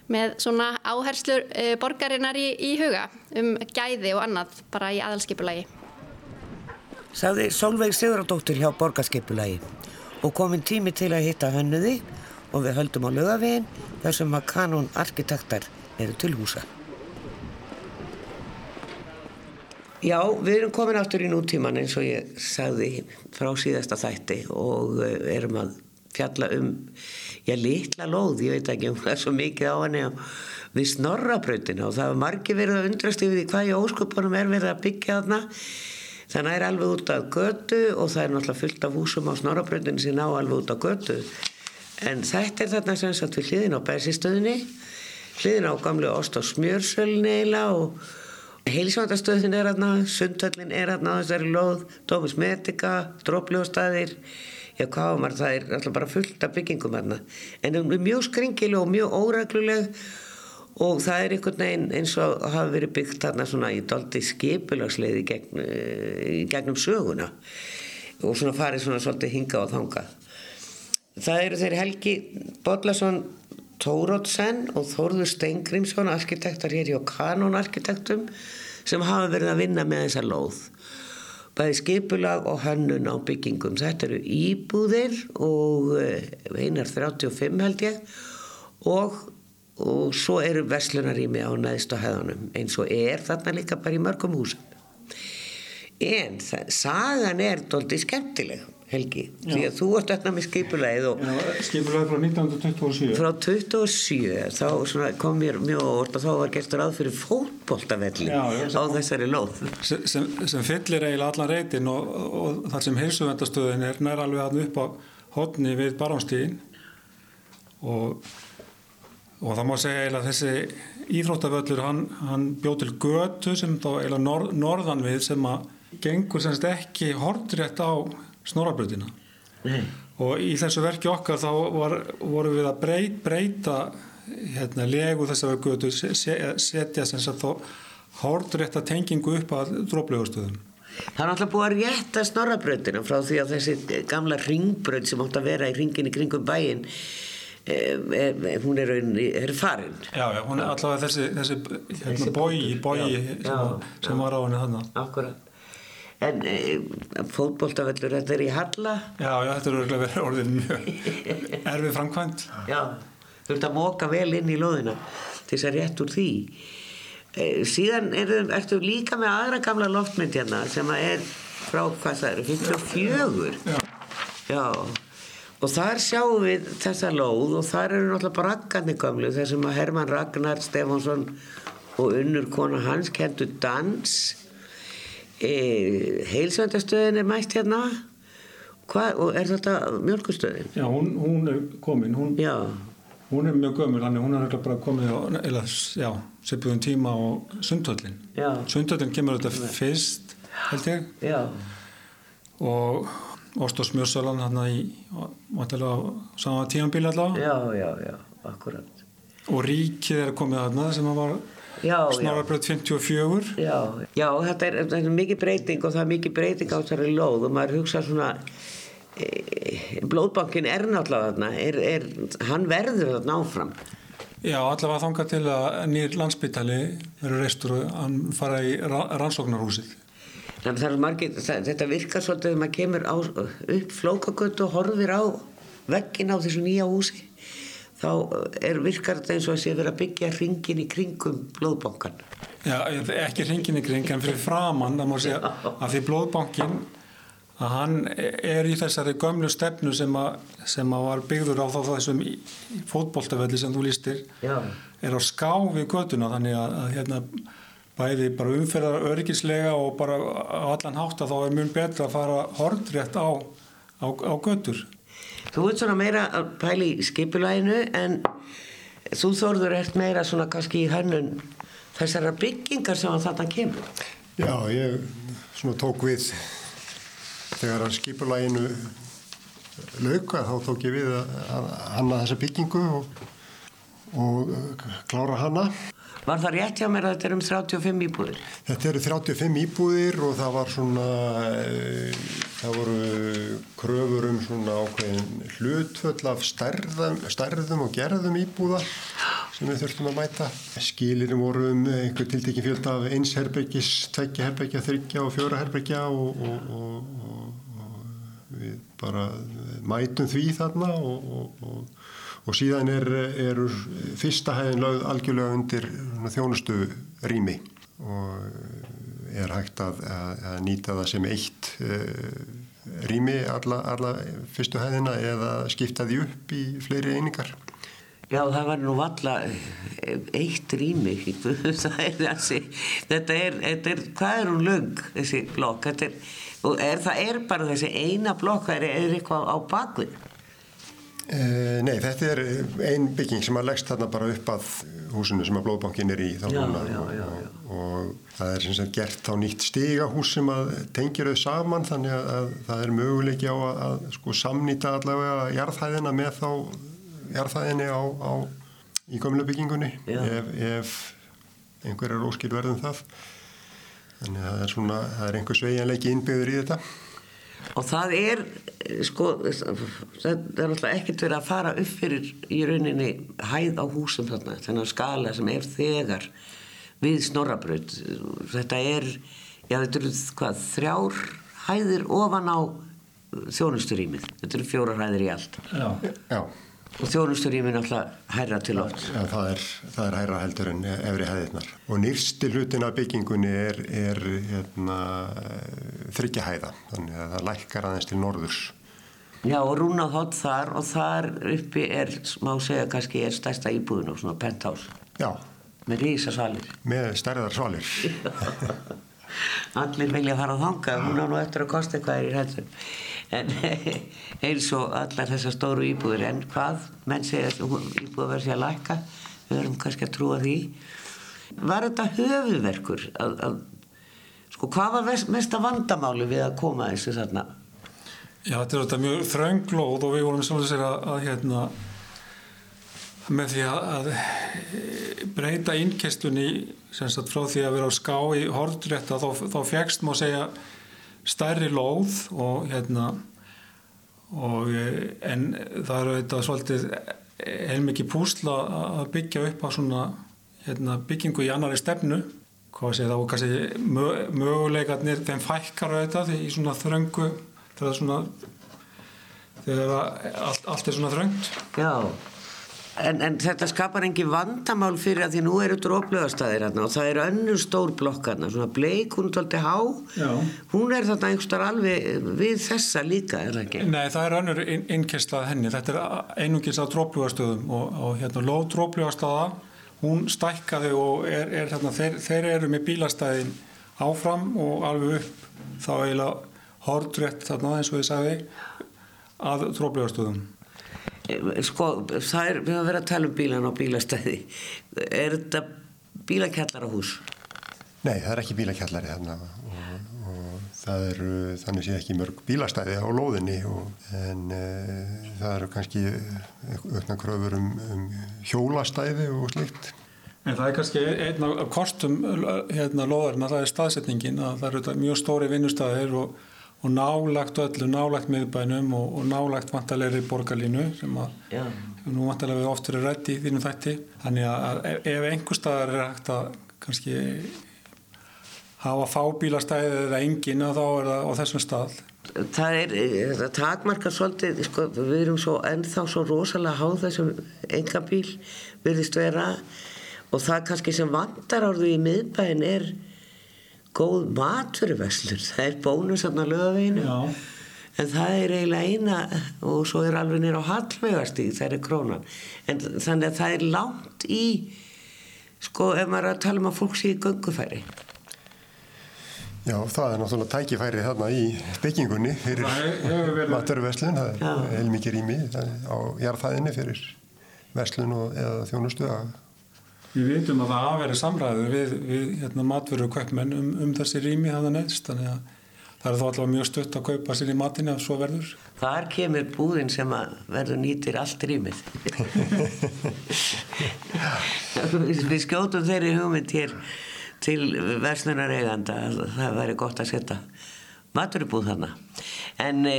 með svona áherslur e, borgarinnar í, í huga um gæði og annað bara í aðalskipulagi. Saði Solveig Sigurðardóttir hjá borgarskipulagi. Og komin tími til að hitta hönnuði og við höldum á lögavegin þar sem að kanón arkitektar eru til húsa. Já, við erum komin áttur í nútíman eins og ég sagði frá síðasta þætti og eh, erum að fjalla um, já, litla lóð, ég veit ekki um það svo mikið á henni við snorrabrautina og það var margi verið að undrast yfir því hvað í ósköpunum er verið að byggja þarna. Það er alveg út af götu og það er náttúrulega fullt af húsum á snorrabrautinu sem ná alveg út af götu. En þetta er þarna sem sagt við hliðin á bæsistöðinni hliðin á gamlu ost og smjörsölni eiginlega og heilsvandastöðin er aðna, sundhöllin er aðna þessari lóð, Dómus Medica, drópljóstaðir, já hvað var það er alltaf bara fullt af byggingum aðna. En er mjög skringileg og mjög óregluleg og það er einhvern veginn eins og hafa verið byggt þarna svona í doldi skipulagsleiði gegn, í gegnum söguna og svona farið svona svolítið hinga og þanga. Það eru þeir Helgi Bodlason Tórótsen og Þórður Steingrímsson arkitektar hér hjá Kanon arkitektum sem hafa verið að vinna með þessa lóð. Bæði skipulag og hönnun á byggingum. Þetta eru íbúðir og einar 35 held ég. Og, og svo eru verslunarími á næðst og hefðunum eins og er þarna líka bara í mörgum húsum. En það, sagan er doldið skemmtileg Helgi, Já. því að þú varst öllna með skipulegið og skipulegið frá 1927 frá 27 þá kom mér mjög óvort og þá var gestur að fyrir fótboltavelli á þessari lóð. sem, sem, sem fyllir eiginlega allan reytin og, og þar sem heilsuvendastöðin er nær alveg aðn upp á hodni við Baránstíðin og, og það má segja eiginlega þessi íþróttavöllur hann, hann bjóð til götu sem þá eiginlega norð, norðan við sem að gengur semst ekki hordrétt á snorabröðina og í þessu verki okkar þá var, voru við að breyta, breyta hérna, legu þessari götu setja sem sagt þá hordrétta tengingu upp að dróplegustöðum Það er alltaf búið að rétta snorabröðina frá því að þessi gamla ringbröð sem átt að vera í ringin í kringum bæin hún er, er farin. Já, já, hún er allavega þessi, þessi, hérna, bói, bói sem, sem var á henni þannig Akkurat En e, fótbóltavellur, þetta er í Halla? Já, já, þetta er örgulega verið orðin mjög erfið framkvæmt. Já, þú ert að móka vel inn í loðina til þess að rétt úr því. E, síðan er, ertu líka með aðra gamla loftmynd hérna sem er frá, hvað það eru, 54. Já. Já, og þar sjáum við þessa lóð og þar eru náttúrulega braggarnir gamlu þessum að Herman Ragnar Stefánsson og unnur kona hans kentu dans E, heilsvendastöðin er mætt hérna. Hva, og er þetta mjölkustöðin? Já, hún, hún er komin. Hún, hún er mjög gömur hún er bara komið á eða, sepjum tíma á sundhöllin. Sundhöllin kemur þetta fyrst held ég. Já. og Óst og Smjörsalan hérna í sama tímanbíl allavega. Já, já, já, akkurat. Og Ríkið er komið hérna sem var Snorrabröð 54 Já, já þetta, er, þetta er mikið breyting og það er mikið breyting á þessari lóð og maður hugsa svona e, blóðbankin er náttúrulega þarna er, er, hann verður þarna áfram. Já, allavega þanga til að nýr landsbytali verður reistur hann fara í rannsóknarhúsið. Að margir, það, þetta virkar svolítið þegar maður kemur á, upp flókagötu og horfir á veggin á þessu nýja húsi þá er virkar þetta eins og að sé verið að byggja hringin í kringum blóðbankan. Já, ekki hringin í kring, en fyrir framann, það má segja að því blóðbankin, að hann er í þessari gömlu stefnu sem að, sem að var byggður á þá þessum fótbóltafelli sem þú lístir, Já. er á ská við göduna, þannig að, að hérna, bæði bara umferðar örgislega og bara allan hátt að þá er mjög betra að fara hordrétt á, á, á gödur. Þú ert svona meira að pæli í skipulæginu en þú þorður ert meira svona kannski í hönnun þessara byggingar sem að þetta kemur. Já, ég svona tók við þegar að skipulæginu lauka þá tók ég við að hanna þessa byggingu og, og klára hanna. Var það rétt hjá mér að þetta er um 35 íbúðir? Þetta eru 35 íbúðir og það var svona, e, það voru kröfur um svona ákveðin hlutföll af stærðum, stærðum og gerðum íbúða sem við þurftum að mæta. Skilirum voru um einhver tiltekin fjöld af eins herbergis, tveggja herbergja, þryggja og fjóra herbergja og, og, og, og við bara mætum því þarna og og síðan er, er fyrsta hæðin lögð algjörlega undir þjónustu rými og er hægt að, að, að nýta það sem eitt uh, rými alla, alla fyrstu hæðina eða skipta því upp í fleiri einingar. Já, það var nú valla eitt rými, það er þessi, þetta er, þetta er, hvað er hún lög þessi blokk, þetta er, er, það er bara þessi eina blokk, það er, er eitthvað á bakvið. Eh, nei, þetta er ein bygging sem að leggst þarna bara upp að húsinu sem að blóðbankin er í þá núna. og, og, og það er sem sagt gert þá nýtt stigahús sem að tengir þau saman þannig að, að það er möguleiki á að, að sko samnýta allavega jarðhæðina með þá jarðhæðinni á, á í gömlu byggingunni ef, ef einhverjar óskil verðum það. Þannig að það er svona það er einhver sveigjanleiki innbyggður í þetta Og það er, eh, sko, það er alltaf ekkert verið að fara upp fyrir í rauninni hæð á húsum þarna, þennan skala sem er þegar við snorrabraut. Þetta er, já þetta eru hvað, þrjár hæðir ofan á þjónusturýmið. Þetta eru fjórar hæðir í allt. Já. Já, Og þjónusturýmið náttúrulega hærra til oft. Já, það er, það er hæra heldur en efri hæðirnar. Og nýrsti hlutin af byggingunni er, er hérna, þryggja hæða, þannig að það lækkar aðeins til norðurs. Já, og rúnað hot þar og þar uppi er, má segja kannski, er stærsta íbúðin og svona penthouse Já, með rísa salir. með stærðar svalir. Allir vilja fara að þanga, hún á nú eftir að kosta eitthvað í hættum. En eins og allar þessar stóru íbúður, en hvað, menn segja að íbúður verður sér að lækka, við verðum kannski að trúa því. Var þetta höfuverkur? Að, að, sko, hvað var mest- mesta vandamáli við að koma þessu þarna? Já, þetta er þetta mjög þrönglóð og við vorum svona sér að, að hérna, með því að, eh, breyta innkestunni frá því að vera á ská í hortrétta þá, þá fegst má segja stærri lóð og hérna og eh, en það eru þetta svolítið heilmikið púsla að byggja upp á svona hérna, byggingu í annari stefnu. Hvað sé þá kannski mö, möguleikarnir þeim fækkar auðvitað í svona þröngu þegar svona þegar allt, allt er svona þröngt. Já, en, en þetta skapar engin vandamál fyrir að því nú eru dróflöðastæðir hérna og það eru önnur stór blokk hérna, svona bleik, hún er tólti há, Já. hún er þarna einhverstar alveg við þessa líka, er það ekki? Nei, það er önnur inn, innkestlað henni þetta er einungis á dróflugastöðum og, og hérna lóð dróflugastaða hún stækkaði og er, er hérna, þeir, þeir eru með bílastæðin áfram og alveg upp þá eiginlega hordrétt þarna eins og ég sagði að dróflugastöðum Sko, það er, við höfum verið að tala um bílan á bílastæði. Er þetta bílakjallara hús? Nei, það er ekki bílakjallari þarna og, og það eru þannig sé ekki mörg bílastæði á lóðinni og, en uh, það eru kannski aukna kröfur um, um hjólastæði og slikt. En það er kannski einn af kostum hérna lóðarinn að það er staðsetningin að það eru þetta mjög stóri vinnustæðir og, og nálagt öllu, nálagt miðbænum og, og nálagt vantalegri borgarlínu sem að Já. nú vantalega við oftur er rætt í þínum þætti. Þannig að ef, ef einhver staðar er hægt að kannski hafa fábílastæði eða engin að þá er það á þessum stað. Það er, það takmarkar svolítið, sko, við erum svo ennþá svo rosalega háð þessum engabíl virðist vera og það kannski sem vantar árðu í miðbæin er góð maturverslur, það er bónus þarna á lögaveginu Já. en það er eiginlega eina og svo er alveg nýra á hallvegastíð það er krónan. En þannig að það er langt í sko ef maður er að tala um að fólk sé í göngufæri. Já, það er náttúrulega tækifæri þarna í byggingunni fyrir maturverslun, það er heilmikið rými á jarðfæðinni fyrir verslun og, eða þjónustu að Við vitum að það hafa verið samræðu við, við hérna, matveru kaupmenn um, um þessi rými hafa neðst, þannig að það er þá allavega mjög stutt að kaupa sér í matinu ef svo verður. Þar kemur búðin sem að verður nýtir allt rýmið. Við skjótum þeirri hugmynd hér til verslunar eiganda að það væri gott að setja maturubúð þarna. En e,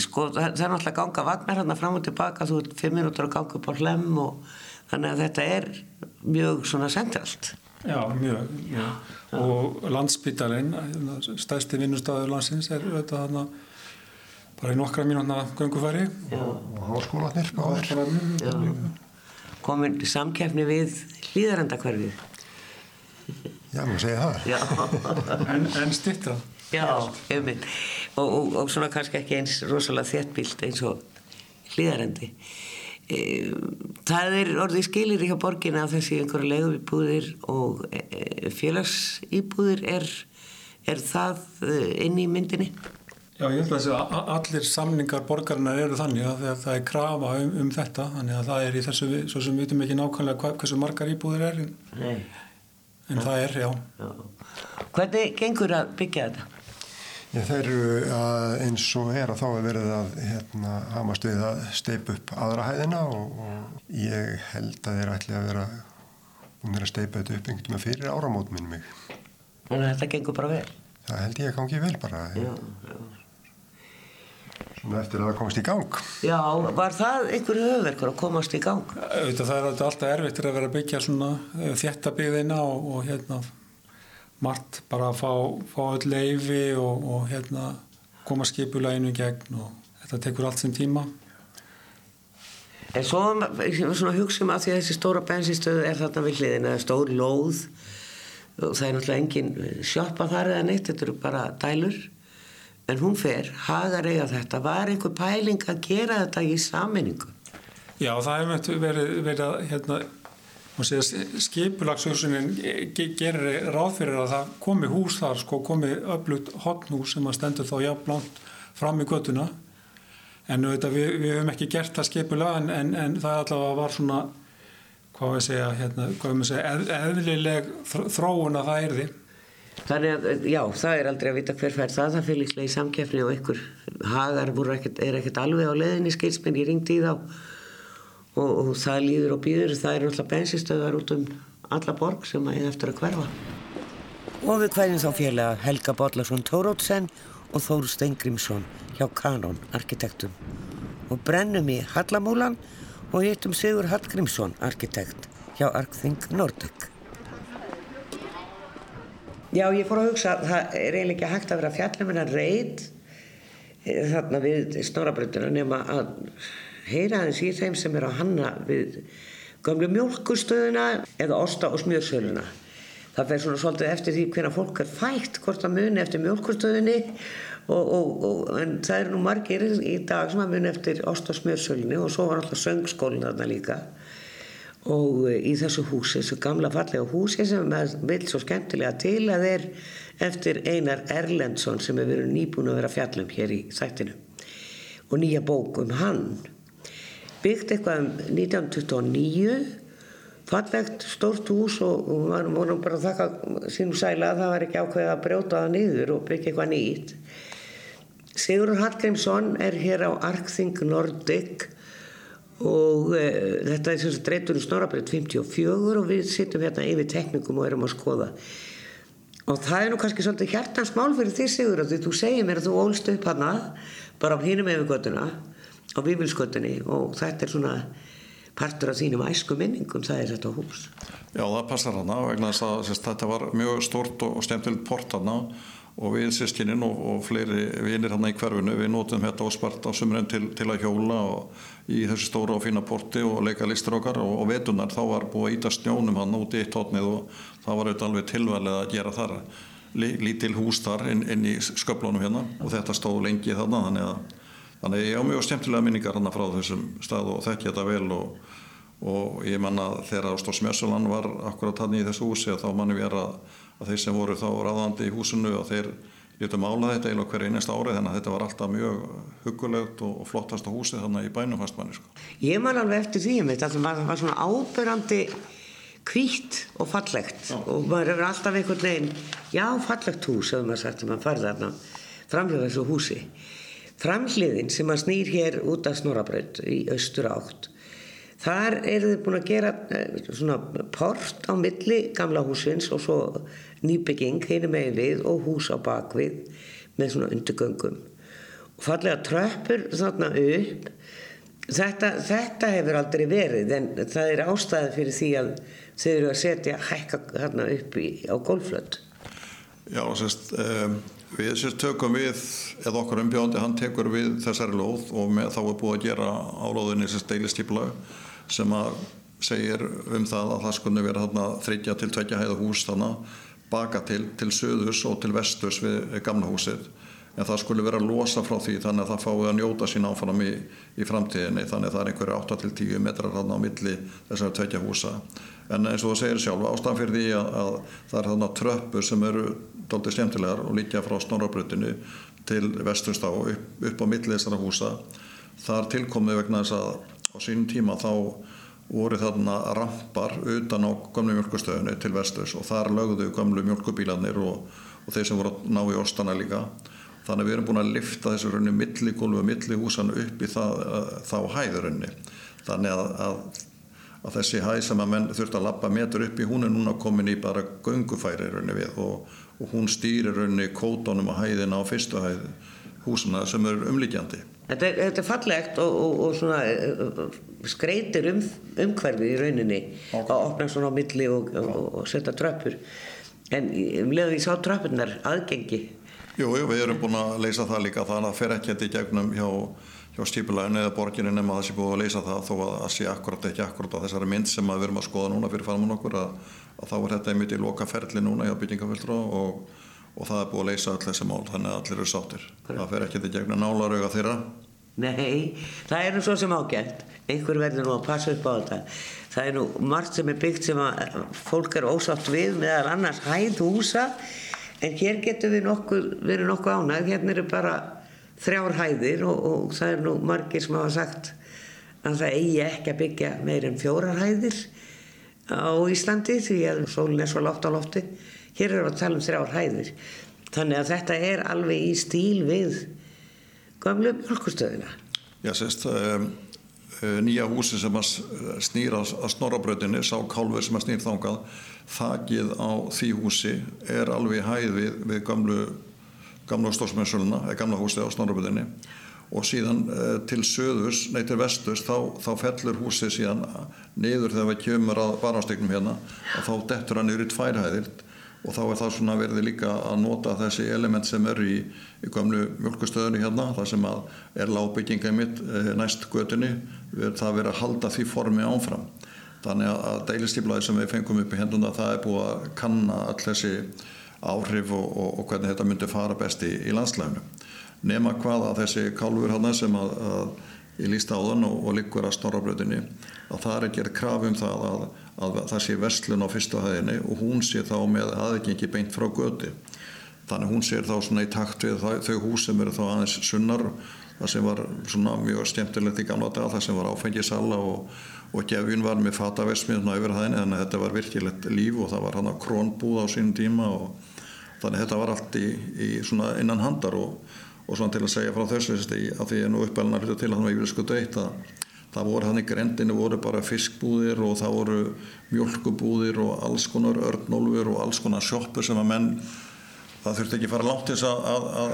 sko það, það er náttúrulega að ganga vagnar hérna fram og tilbaka, þú ert fimm minútur að ganga upp á hlem og þannig að þetta er mjög svona sentralt. Já, mjög, mjög. Og landsbítalinn, stærsti vinnustæður landsins, er auðvitað þarna bara í nokkra mínútna göngufæri. og háskólanir. Já. Komin samkeppni við hlýðarendakverfið. Já, maður segja það. Já. En, en stittra. Já, einmitt. Og, og, og svona kannski ekki eins rosalega þéttbílt eins og hlýðarendi. E, það er orðið skilir hjá borginna að þessi einhverja leigubíbúðir og e, félagsýbúðir er, er það e, inn í myndinni? Já, ég held að þessi a- allir samningar borgarinnar eru þannig að það- er krafa um, um þetta þannig að það er í þessu, svo sem við vitum ekki nákvæmlega hva, hversu margar íbúðir er en, Nei. en það er, já. Já. Hvernig gengur að byggja þetta? Já, þeir eru að eins og er að þá er verið að hérna, hamast við að steipa upp aðra hæðina og, og ég held að þeir ætli að vera búin að steipa þetta upp einhvern veginn fyrir áramót minn mig. Þannig að þetta gengur bara vel. Það held ég að gangi vel bara, Já, já. svona eftir að það komast í gang. Já, var það einhver höfverkur að komast í gang? Auðvitað, það er alltaf erfitt að vera að byggja svona eh, þétta byggðina og, og hérna margt bara að fá, fá öll leifi og, og hérna koma skipuleginu gegn og þetta tekur allt sem tíma. En svo svona að um því að þessi stóra bensinstöðu er þarna við hliðin eða stór lóð og það er náttúrulega engin sjoppa þar eða neitt, þetta eru bara dælur. En hún fer, hagar eiga þetta. Var einhver pæling að gera þetta í saminningu Já, það hefur verið, verið að hérna, skipulagshugsunin gerir ráð fyrir að það komi hús þar, sko, komi öflut hotnhús sem að stendur þá jafnblant fram í göttuna en auðvitað, við, við höfum ekki gert það skipulag en, en, en það allavega var svona hvað við segja, hérna, hvað við segja eð, eðlileg þróun að það er því Þannig að, já, það er aldrei að vita hver fær það, það fyrir líklega í samkeppni og ykkur hagar ekkert, er ekkert alveg á leðinni skilsminn, ég ringdi í þá og, og það líður og býður, það er náttúrulega bensinstöðar út um alla borg sem að ég eftir að hverfa. Og við hverjum þá félaga Helga Bollarsson Tórótsen og Þóru Steingrímsson hjá Kanon arkitektum og brennum í Hallamúlan og hittum Sigur Hallgrímsson arkitekt hjá Arkþing Nordic. Já, ég fór að hugsa, það er eiginlega ekki hægt að vera fjallum en að reyð þarna við snorabrönduna nema að heyra aðeins í þeim sem er að hanna við gömlu mjölkustöðuna eða osta og smjörsöluna. Það fer svona svolítið eftir því hvernig fólk er fætt, hvort það muni eftir mjölkustöðunni og, og, og, en það eru nú margir í dag sem að muni eftir osta og smjörsölunni og svo var alltaf söngskólinn þarna líka. Og í þessu húsi, þessu gamla fallega húsi sem vil svo skemmtilega til að er eftir Einar Erlendsson sem hefur verið nýbúin að vera fjallum hér í þættinu og nýja bók um hann byggt eitthvað um 1929 fallegt stórt hús og, og maður múnum bara að þakka sínum sæla að það var ekki ákveðið að brjóta það niður og byggja eitthvað nýtt. Sigurður Hallgrímsson er hér á Arkþing Nordic og e, þetta er sem sagt reytur í Snorabrið 54 og við sittum hérna yfir teknikum og erum að skoða. Og það er nú kannski svolítið hjartans mál fyrir því Sigur að því þú segir mér að þú ólst upp hana bara á hínum yfirgötuna á Bíbilsgötunni og þetta er svona partur af þínum æsku minningum það er þetta hús. Já það passar hana vegna þess að sérst, þetta var mjög stort og, og stemtilegt port hana og við sískininn og, og fleiri vinir hann í hverfinu, við notum þetta óspart á sumrun til, til að hjóla og í þessu stóra og fína porti og leika listur okkar og, og vetunar þá var búið að íta snjónum hann út í eitt tótnið og það var auðvitað alveg tilvæðilega að gera þar lítil hús þar inn, inn í sköplunum hérna og þetta stóð lengi þannig að, þannig að ég á mjög skemmtilega minningar hann frá þessum stað og þekki þetta vel og, og ég manna þegar Ástór Smjössulann var akkurat hann í þessu húsi þá manni við er að, að þeir sem voru þá ráðandi í húsinu og þeir létum ála þetta eiginlega hverju einasta árið þannig að þetta var alltaf mjög hugulegt og flottasta húsið þannig í bænum fastmanni sko. Ég man alveg eftir því að það var, var svona ábyrrandi kvítt og fallegt já. og maður er alltaf einhvern veginn já fallegt hús hefur maður sagt að maður farði þarna framhjóða þessu húsi framhliðin sem maður snýr hér út af Snorabraut í austur átt. Þar eru þið búin að gera svona port á milli gamla húsins og svo nýbygging hérna megin við og hús á bakvið með svona undirgöngum. Og fallega tröppur þarna upp. Þetta, þetta hefur aldrei verið en það er ástæði fyrir því að þau eru að setja hækka hérna upp í, á gólflöld Já, sérst um, við sérst tökum við eða okkur umbjóndi, hann tekur við þessari lóð og með, þá er búið að gera álóðinni sérst deilistýpla sem að segir um það að það skunni vera þarna þryggja til tveggja heiða hús þannig baka til, til söðus og til vesturs við gamla húsið. En það skulle vera losa frá því þannig að það fái að njóta sín áfram í, í framtíðinni. Þannig að það er einhverju 8-10 metrar þarna á milli þessar tveggja húsa. En eins og það segir sjálf ástæðan fyrir því að, að það er þarna tröppur sem eru doldið skemmtilegar og líka frá snorrabrutinu til vestust á upp, upp á milli þessara húsa. Þar tilkomið vegna þess að á sínum tíma þá voru þarna rampar utan á gamlu mjölkustöðinu til vestus og þar lögðu gamlu mjölkubílanir og, og þeir sem voru að ná í ostana líka. Þannig að við erum búin að lifta þessu raunni milligólfu og millihúsan upp í það, þá hæðurunni þannig að, að, að þessi hæð sem að menn þurft að lappa metur upp í hún er núna komin í bara göngufæri við og, og hún stýrir raunni kótonum og hæðina á fyrstu hæð húsuna sem eru umlíkjandi Þetta er, þetta er fallegt og, og, og svona uh, skreitir um, umhverfið í rauninni. Okay. að opna svona á milli og, og setja tröppur. En um leðu því sá tröppurnar aðgengi. Jú, jú, við erum búin að leysa það líka. Þannig að það fer ekki í gegnum hjá, hjá stípuleginu eða borginu nema að það sé búin að leysa það þó að það sé akkurat ekki akkurat á þessari mynd sem við erum að skoða núna fyrir faramann okkur að, að þá er þetta einmitt í loka ferli núna hjá byggingaföldra og og það er búið að leysa öll þessi mál þannig að allir eru sáttir. Það fer ekki til gegna nálarauga þeirra. Nei, það er nú svo sem ágætt. Einhver verður nú að passa upp á þetta. Það er nú margt sem er byggt sem að fólk er ósátt við meðal annars hæð húsa en hér getur við nokkuð, eru þrjár hæðir og, og það er nú margir sem hafa sagt að það eigi ekki að byggja meir en fjórar hæðir á Íslandi því að sólinn er svo látt á lofti. Hér við að tala um þrjár hæðir. Þannig að þetta er alveg í stíl við gamlu mjölkustöðina Já, sérst um, nýja húsi sem að snýra að snorabröðinni, sá kálver sem að snýra þángað þakið á því húsi er alveg hæð við, við gamlu gamla stórsmjössuluna, eða gamla húsi á snorabröðinni og síðan uh, til söðus, nei til vestus þá, þá fellur húsið síðan niður þegar við kjömur að barástegnum hérna. Og þá dettur hann yfir í tværhæðir og þá er það svona verið líka að nota þessi element sem eru í, í gamlu mjölkustöðunni hérna, það sem er lágbygginga mitt eh, næst götunni, það verið að halda því formi ánfram. Þannig að deilistýblaði sem við fengum upp í henduna það er búið að kanna all þessi áhrif og, og, og hvernig þetta myndi fara best í, í landslæfnu. Nema hvað að þessi kálfur hérna sem að, að ég líst á þann og, og liggur að snorrabröðinni, að það er að gera kraf um það að að það sé vestlun á fyrstu hæðinni og hún sé þá með aðgengi beint frá göti. Þannig hún sé þá svona í takt við það, þau hús sem eru þá aðeins sunnar, það sem var svona mjög stjæmtilegt í gamla dag, það sem var áfengisalla og, og gefjun var með fataversmiðna yfir hæðinni, þannig að þetta var virkilegt líf og það var hann á krónbúð á sínum tíma og þannig að þetta var allt í, í svona innan handar og, og svona til að segja frá þessu, að því ég nú uppelna hlutu til að hann var yfir sko deitt að það voru hann í grendinu voru bara fiskbúðir og það voru mjölkubúðir og alls konar örnólfur og alls konar sjoppur sem að menn það þurfti ekki fara langt þess að, að, að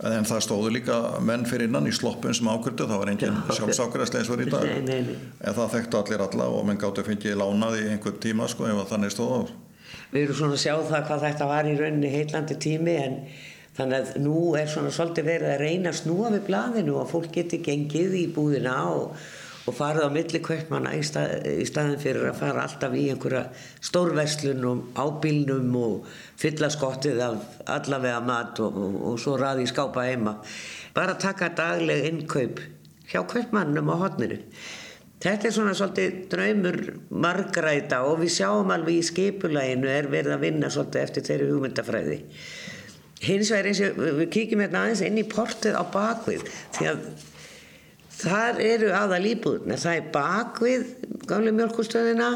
en það stóðu líka menn fyrir innan í sloppun sem ákvördu það var enginn og í dag. Nei, nei, nei. en það þekktu allir alla og menn gáttu að fengið lánaði í einhver tíma sko ef þannig stóð á. Við erum svona að sjá það hvað þetta var í rauninni heillandi tími en þannig að nú er svona svolítið verið að reyna að snúa við blaðinu og fólk geti gengið í búðina og og farið á milli kaupmanna í, stað, í staðin fyrir að fara alltaf í einhverja stórverslunum á bílnum og fylla skottið af allavega mat og, og, og svo raði í skápa heima. Bara taka dagleg innkaup hjá kaupmannum á hotninu þetta er svona svolítið draumur margræta og við sjáum alveg í skipulæginu er verið að vinna svolítið eftir þeirri hugmyndafræði. Hins vegar eins og við kíkjum hérna aðeins inn í portið á bakvið því að þar eru aðal íbúðuna það er bakvið gamle mjölkustöðina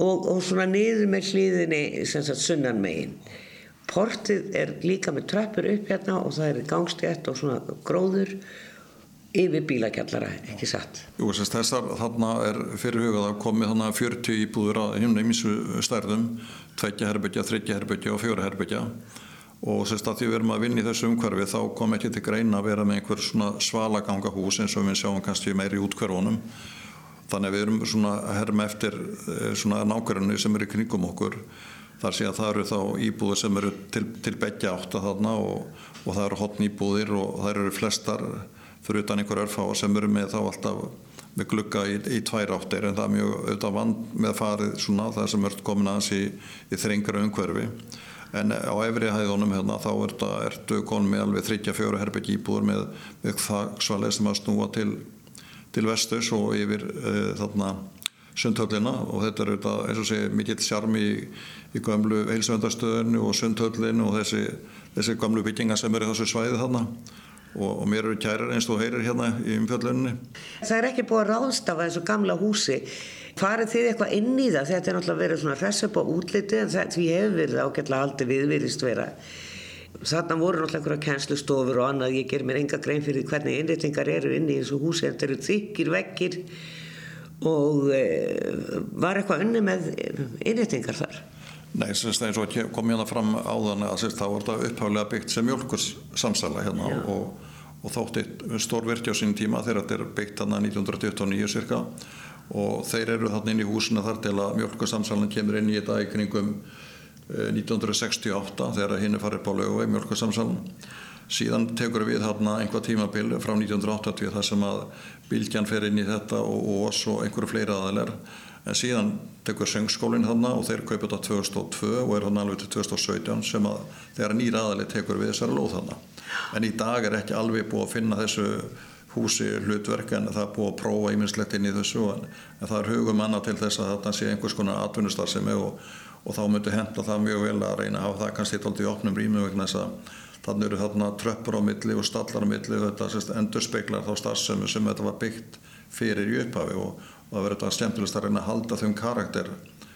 og, og svona niður með hlýðinni sunnan megin portið er líka með tröppur upp hérna og það er gangstjætt og svona gróður yfir bílakjallara, ekki satt? Jú, þessar þarna er fyrirhugað að komi þannig að 40 íbúður að himna í mísu stærðum, tveggja herbyggja, þryggja herbyggja og fjóra herbyggja og sérst að því við erum að vinna í þessu umhverfi þá kom ekki til greina að vera með einhver svona svalagangahús eins og við sjáum kannski meiri í útkverfunum þannig að við erum svona herma eftir eh, svona nákvæmni sem eru kringum okkur. Þar sé að það eru þá íbúður sem eru til, til begja átt að þarna og, og það eru hotn íbúðir og það eru flestar fyrir utan einhver örfá sem eru með þá alltaf með glugga í, í tvær áttir. En það er mjög auðvitað vand með farið svona það sem er komin aðeins í, í þrengra umhverfi en á efri hæðunum hérna þá ertu, ertu konum með alveg 34 herbygg íbúður með, með það svalega sem að snúa til, til vestus og yfir uh, þarna sundhöllina og þetta er auðvitað, eins og segja, mikill sjarmi í, í gömlu heilsvöndarstöðinu og sundhöllinu og þessi, þessi gömlu bygginga sem eru þessu svæði þarna og, og mér eru kærir eins og heyrir hérna í umfjöllunni. Það er ekki búið að ráðstafa þessu gamla húsi. Farið þið eitthvað inn í það? Þetta er náttúrulega verið svona hress upp á útliti en það, því hefur verið ágætlega aldrei viðvirðist vera. Þarna voru náttúrulega einhverja kænslustofur og annað. Ég ger mér enga grein fyrir hvernig innréttingar eru inn í þessu húsi. Þetta eru þykir vekkir og e, var eitthvað unni með innréttingar þar? Nei, þess að eins og kom hérna fram áðan að það var þetta upphaflega byggt sem mjölkursamsala hérna Já. og, og þótti stór virti á sín tíma þegar þetta er byggt hérna 1929 cirka og þeir eru þarna inn í húsina þar til að mjölkursamsalan kemur inn í þetta í kringum 1968 eh, þegar hinn er farið på lögu í mjölkursamsalan síðan tekur við hérna einhvað tímabil frá 1980 þar sem að Bilgjan fer inn í þetta og, og oss og einhverju fleiri aðaler en síðan tekur söngskólinn þarna og þeir kaupa þetta 2002 og er þarna alveg til 2017 sem að þeirra nýra aðali tekur við þessari lóð þarna. En í dag er ekki alveg búið að finna þessu húsi hlutverk en það er búið að prófa íminnslegt inn í þessu en, en það er hugum manna til þess að þetta sé einhvers konar atvinnustar sem er og, og þá myndur henda það mjög vel að reyna að hafa það kannski eitthvað í opnum rými vegna þess að þannig eru þarna tröppur á milli og stallar á milli og þetta endur speiklar þá starfsemi sem þetta var byggt fyrir í upphafi og, og það verður þetta skemmtilegast að reyna að halda þeim karakter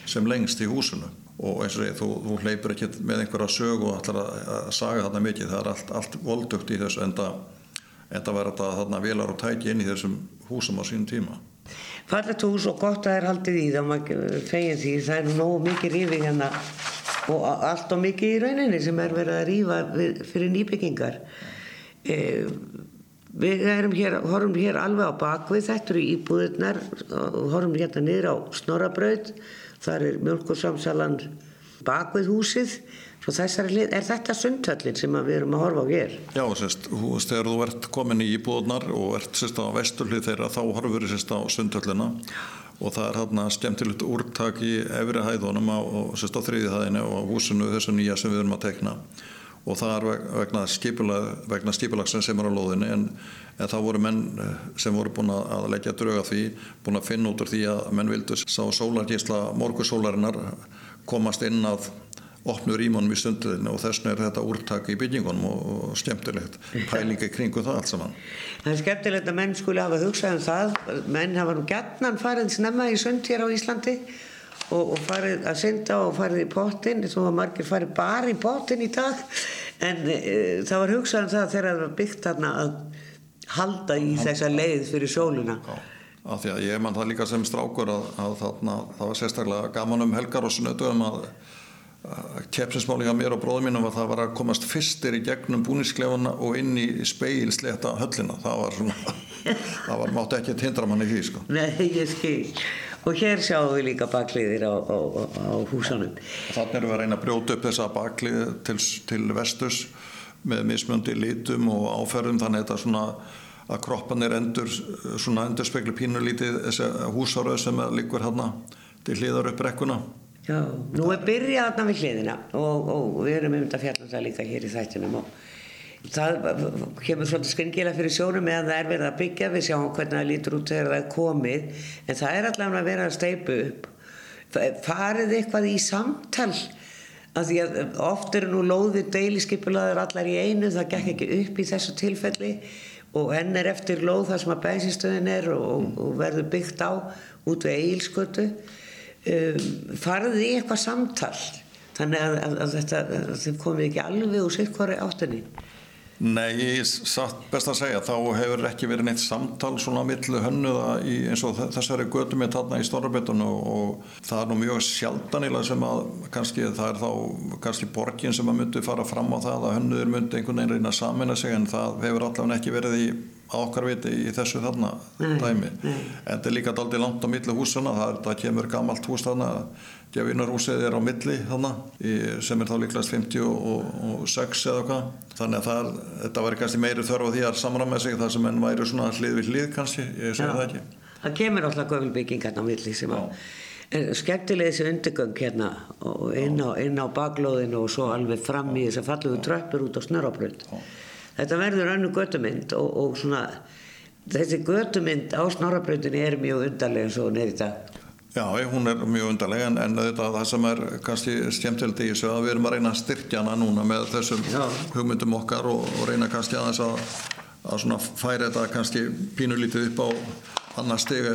sem lengst í húsinu. Og eins og því þú, þú hleypur ekki með einhverja sög og ætlar að, að saga þarna mikið. Það er allt, allt voldugt í þessu en það verður þetta þarna velar og tæki inn í þessum húsum á sín tíma. Fallet hús og gott að það er haldið í það maður fegin því það er nógu mikið rífi hérna og allt og mikið í rauninni sem er verið að rífa fyrir nýbyggingar. Eða Við erum hér, horfum hér alveg á bakvið, þetta eru íbúðirnar og horfum hérna niður á Snorabraud, þar er mjölkursamsalan bakvið húsið, svo þessari hlið, er þetta sundhöllin sem við erum að horfa á hér? Já, sérst, húst, þegar þú ert komin í íbúðirnar og ert sérst á vesturlið þeirra, þá horfur sérst á sundhöllina og það er hérna skemmtilegt úrtak í efri hæðunum á, sérst á þriði hæðinu og húsinu þessu nýja sem við erum að tekna og það er vegna, skipulag, vegna skipulagsinn sem er á lóðinni en, en það voru menn eh, sem voru búin að leggja drauga því, búin að finna út úr því að menn vildu sá sólargísla morgusólarinnar komast inn að opnu rýmunum í stundiðinu og þess vegna er þetta úrtak í byggingunum og, skemmtilegt. Pælingi kringu það allt saman. Það er skemmtilegt að menn skuli hafa hugsað um það, menn hafa nú gætnan farið snemma í sund hér á Íslandi og, og farið að synda og farið í pottin þó að margir farið bara í pottin í dag. En e, það var hugsaðan um það þegar það var byggt þarna að halda í þessa leið fyrir sóluna af því að ég mann það líka sem strákur að, að þarna, það var sérstaklega gaman um helgar og snötuðum að keppsinsmáli á mér og bróðum mínum var það var að komast fyrstir í gegnum búnisklefuna og inn í speilsleta höllina. Það var svona það var mátt ekki að tindra manni því sko. Nei, ég skil. Og hér sjáum við líka bakliðir á, á, á húsanum Þannig erum við að reyna að brjóta upp þessa baklið til, til vestus með mismjöndi lítum og áferðum. Þannig að þetta svona að kroppan er endur svona endur spekli pínulítið þessi húsáröð sem líkur hérna til hliðar upp rekkuna Já, nú er byrjað hérna við hliðina og, og við erum um þetta fjallum það líka hér í þættinum og það kemur svolítið skringilega fyrir sjónum meðan það er verið að byggja. Við sjáum hvernig það lítur út þegar það er komið en það er allavega að vera að steipu upp. Farið eitthvað í samtal að því að oft eru nú lóðið deiliskypulaður allar í einu það gekk ekki upp í þessu tilfelli og henn er eftir lóð þar sem að bensinstöðin er og, og verður byggt á út við eigilskötu um, farið í eitthvað samtal. Þannig að, að, að þetta að þið komið ekki alveg úr hverju áttinni. Nei, satt best að segja, þá hefur ekki verið neitt samtal svona millu hönnuða í, eins og þessari götu með þarna í Storabittunum og, og það er nú mjög sjaldanilega sem að kannski það er þá kannski borgin sem að myndi fara fram á það að hönnuður myndi einhvern veginn reyna að samina sig en það hefur allavega ekki verið í okkar viti í þessu þarna nei, dæmi. nei. en þetta er líka aldrei langt á milli húsuna það, það kemur gammalt hús þarna Gjafinarhúsið er á milli þarna sem er þá líklegast 56 eða hvað. Þannig að það, þetta var kannski meiri þörf á því að samræma sig þar sem enn væri svona hlið við hlið kannski, ég segi það ekki. Það kemur alltaf göfulbygging hérna á milli sem að skemmtilega þessi undirgöng hérna og inn á, inn á baklóðinu og svo alveg fram í þess að falluðu tröppur út á snörabrönd þetta verður önnu göttumynd og, og svona þessi göttumynd á snörabröndinu er mjög undarlega eins og neyri þetta Já, hún er mjög undarleg en, en þetta, það sem er kannski skemmtilegt í þessu að við erum að reyna að styrkja hana núna með þessum Já. hugmyndum okkar og, og reyna kannski aðeins að, að svona færa þetta kannski pínulítið upp á annar stigi,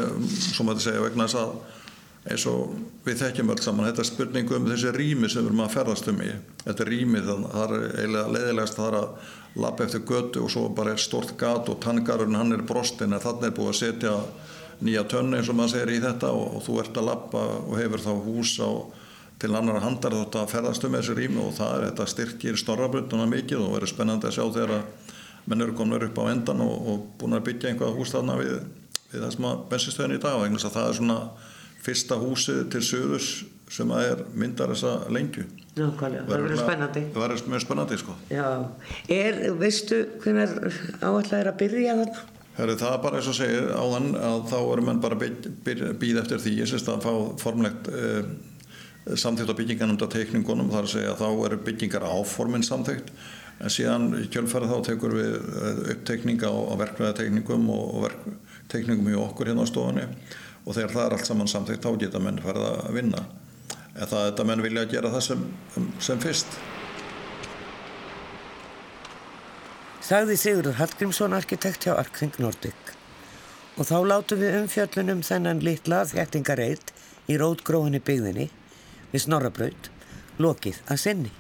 svo maður segja, vegna þess að eins og við þekkjum öll saman, þetta er spurningu um þessi rými sem við erum að ferðast um í. Þetta er rými, það, það er eiginlega leiðilegast það er að lappa eftir götu og svo bara er stort gat og tangarurinn hann er brostin en þannig er búið að setja nýja tönn eins og maður segir í þetta og, og þú ert að lappa og hefur þá hús á til annar handar þótt að ferðast um þessi rými og það er þetta styrkir snorrabrutuna mikið og verður spennandi að sjá þegar að menn eru komin upp á endan og, og búin að byggja einhvað hús þarna við, við það sem að bensinstöðin í dag vegna þess að það er svona fyrsta húsið til söðurs sem að er myndar þessa lengju Nákvæmlega, það verður spennandi. Það verður mjög spennandi sko Já, er, veistu hvernig áallega er að byrja þarna? Herri, það er bara eins og segir áðan að þá eru menn bara býð eftir því ég syns að fá formlegt eh, samþýtt á bygginganum á teikningunum þar að segja að þá eru byggingar áforminn samþýtt en síðan í kjölfæri þá tekur við eh, uppteikninga á, á verkvæðateikningum og, og verkteikningum í okkur hérna á stofunni og þegar það er allt saman samþýtt þá geta menn farið að vinna en það er þetta menn vilja að gera það sem, sem fyrst Sagði Sigurður Hallgrímsson arkitekt hjá Arkþing Nordic. Og þá látum við umfjöllunum þennan litla þjættingareit í rótgróðinni byggðinni við Snorrabraut, lokið að sinni.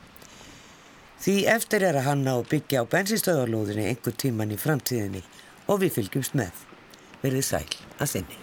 Því eftir er að hanna og byggja á bensinstöðarlóðinni einhver tíman í framtíðinni og við fylgjumst með. Verðið sæl að sinni.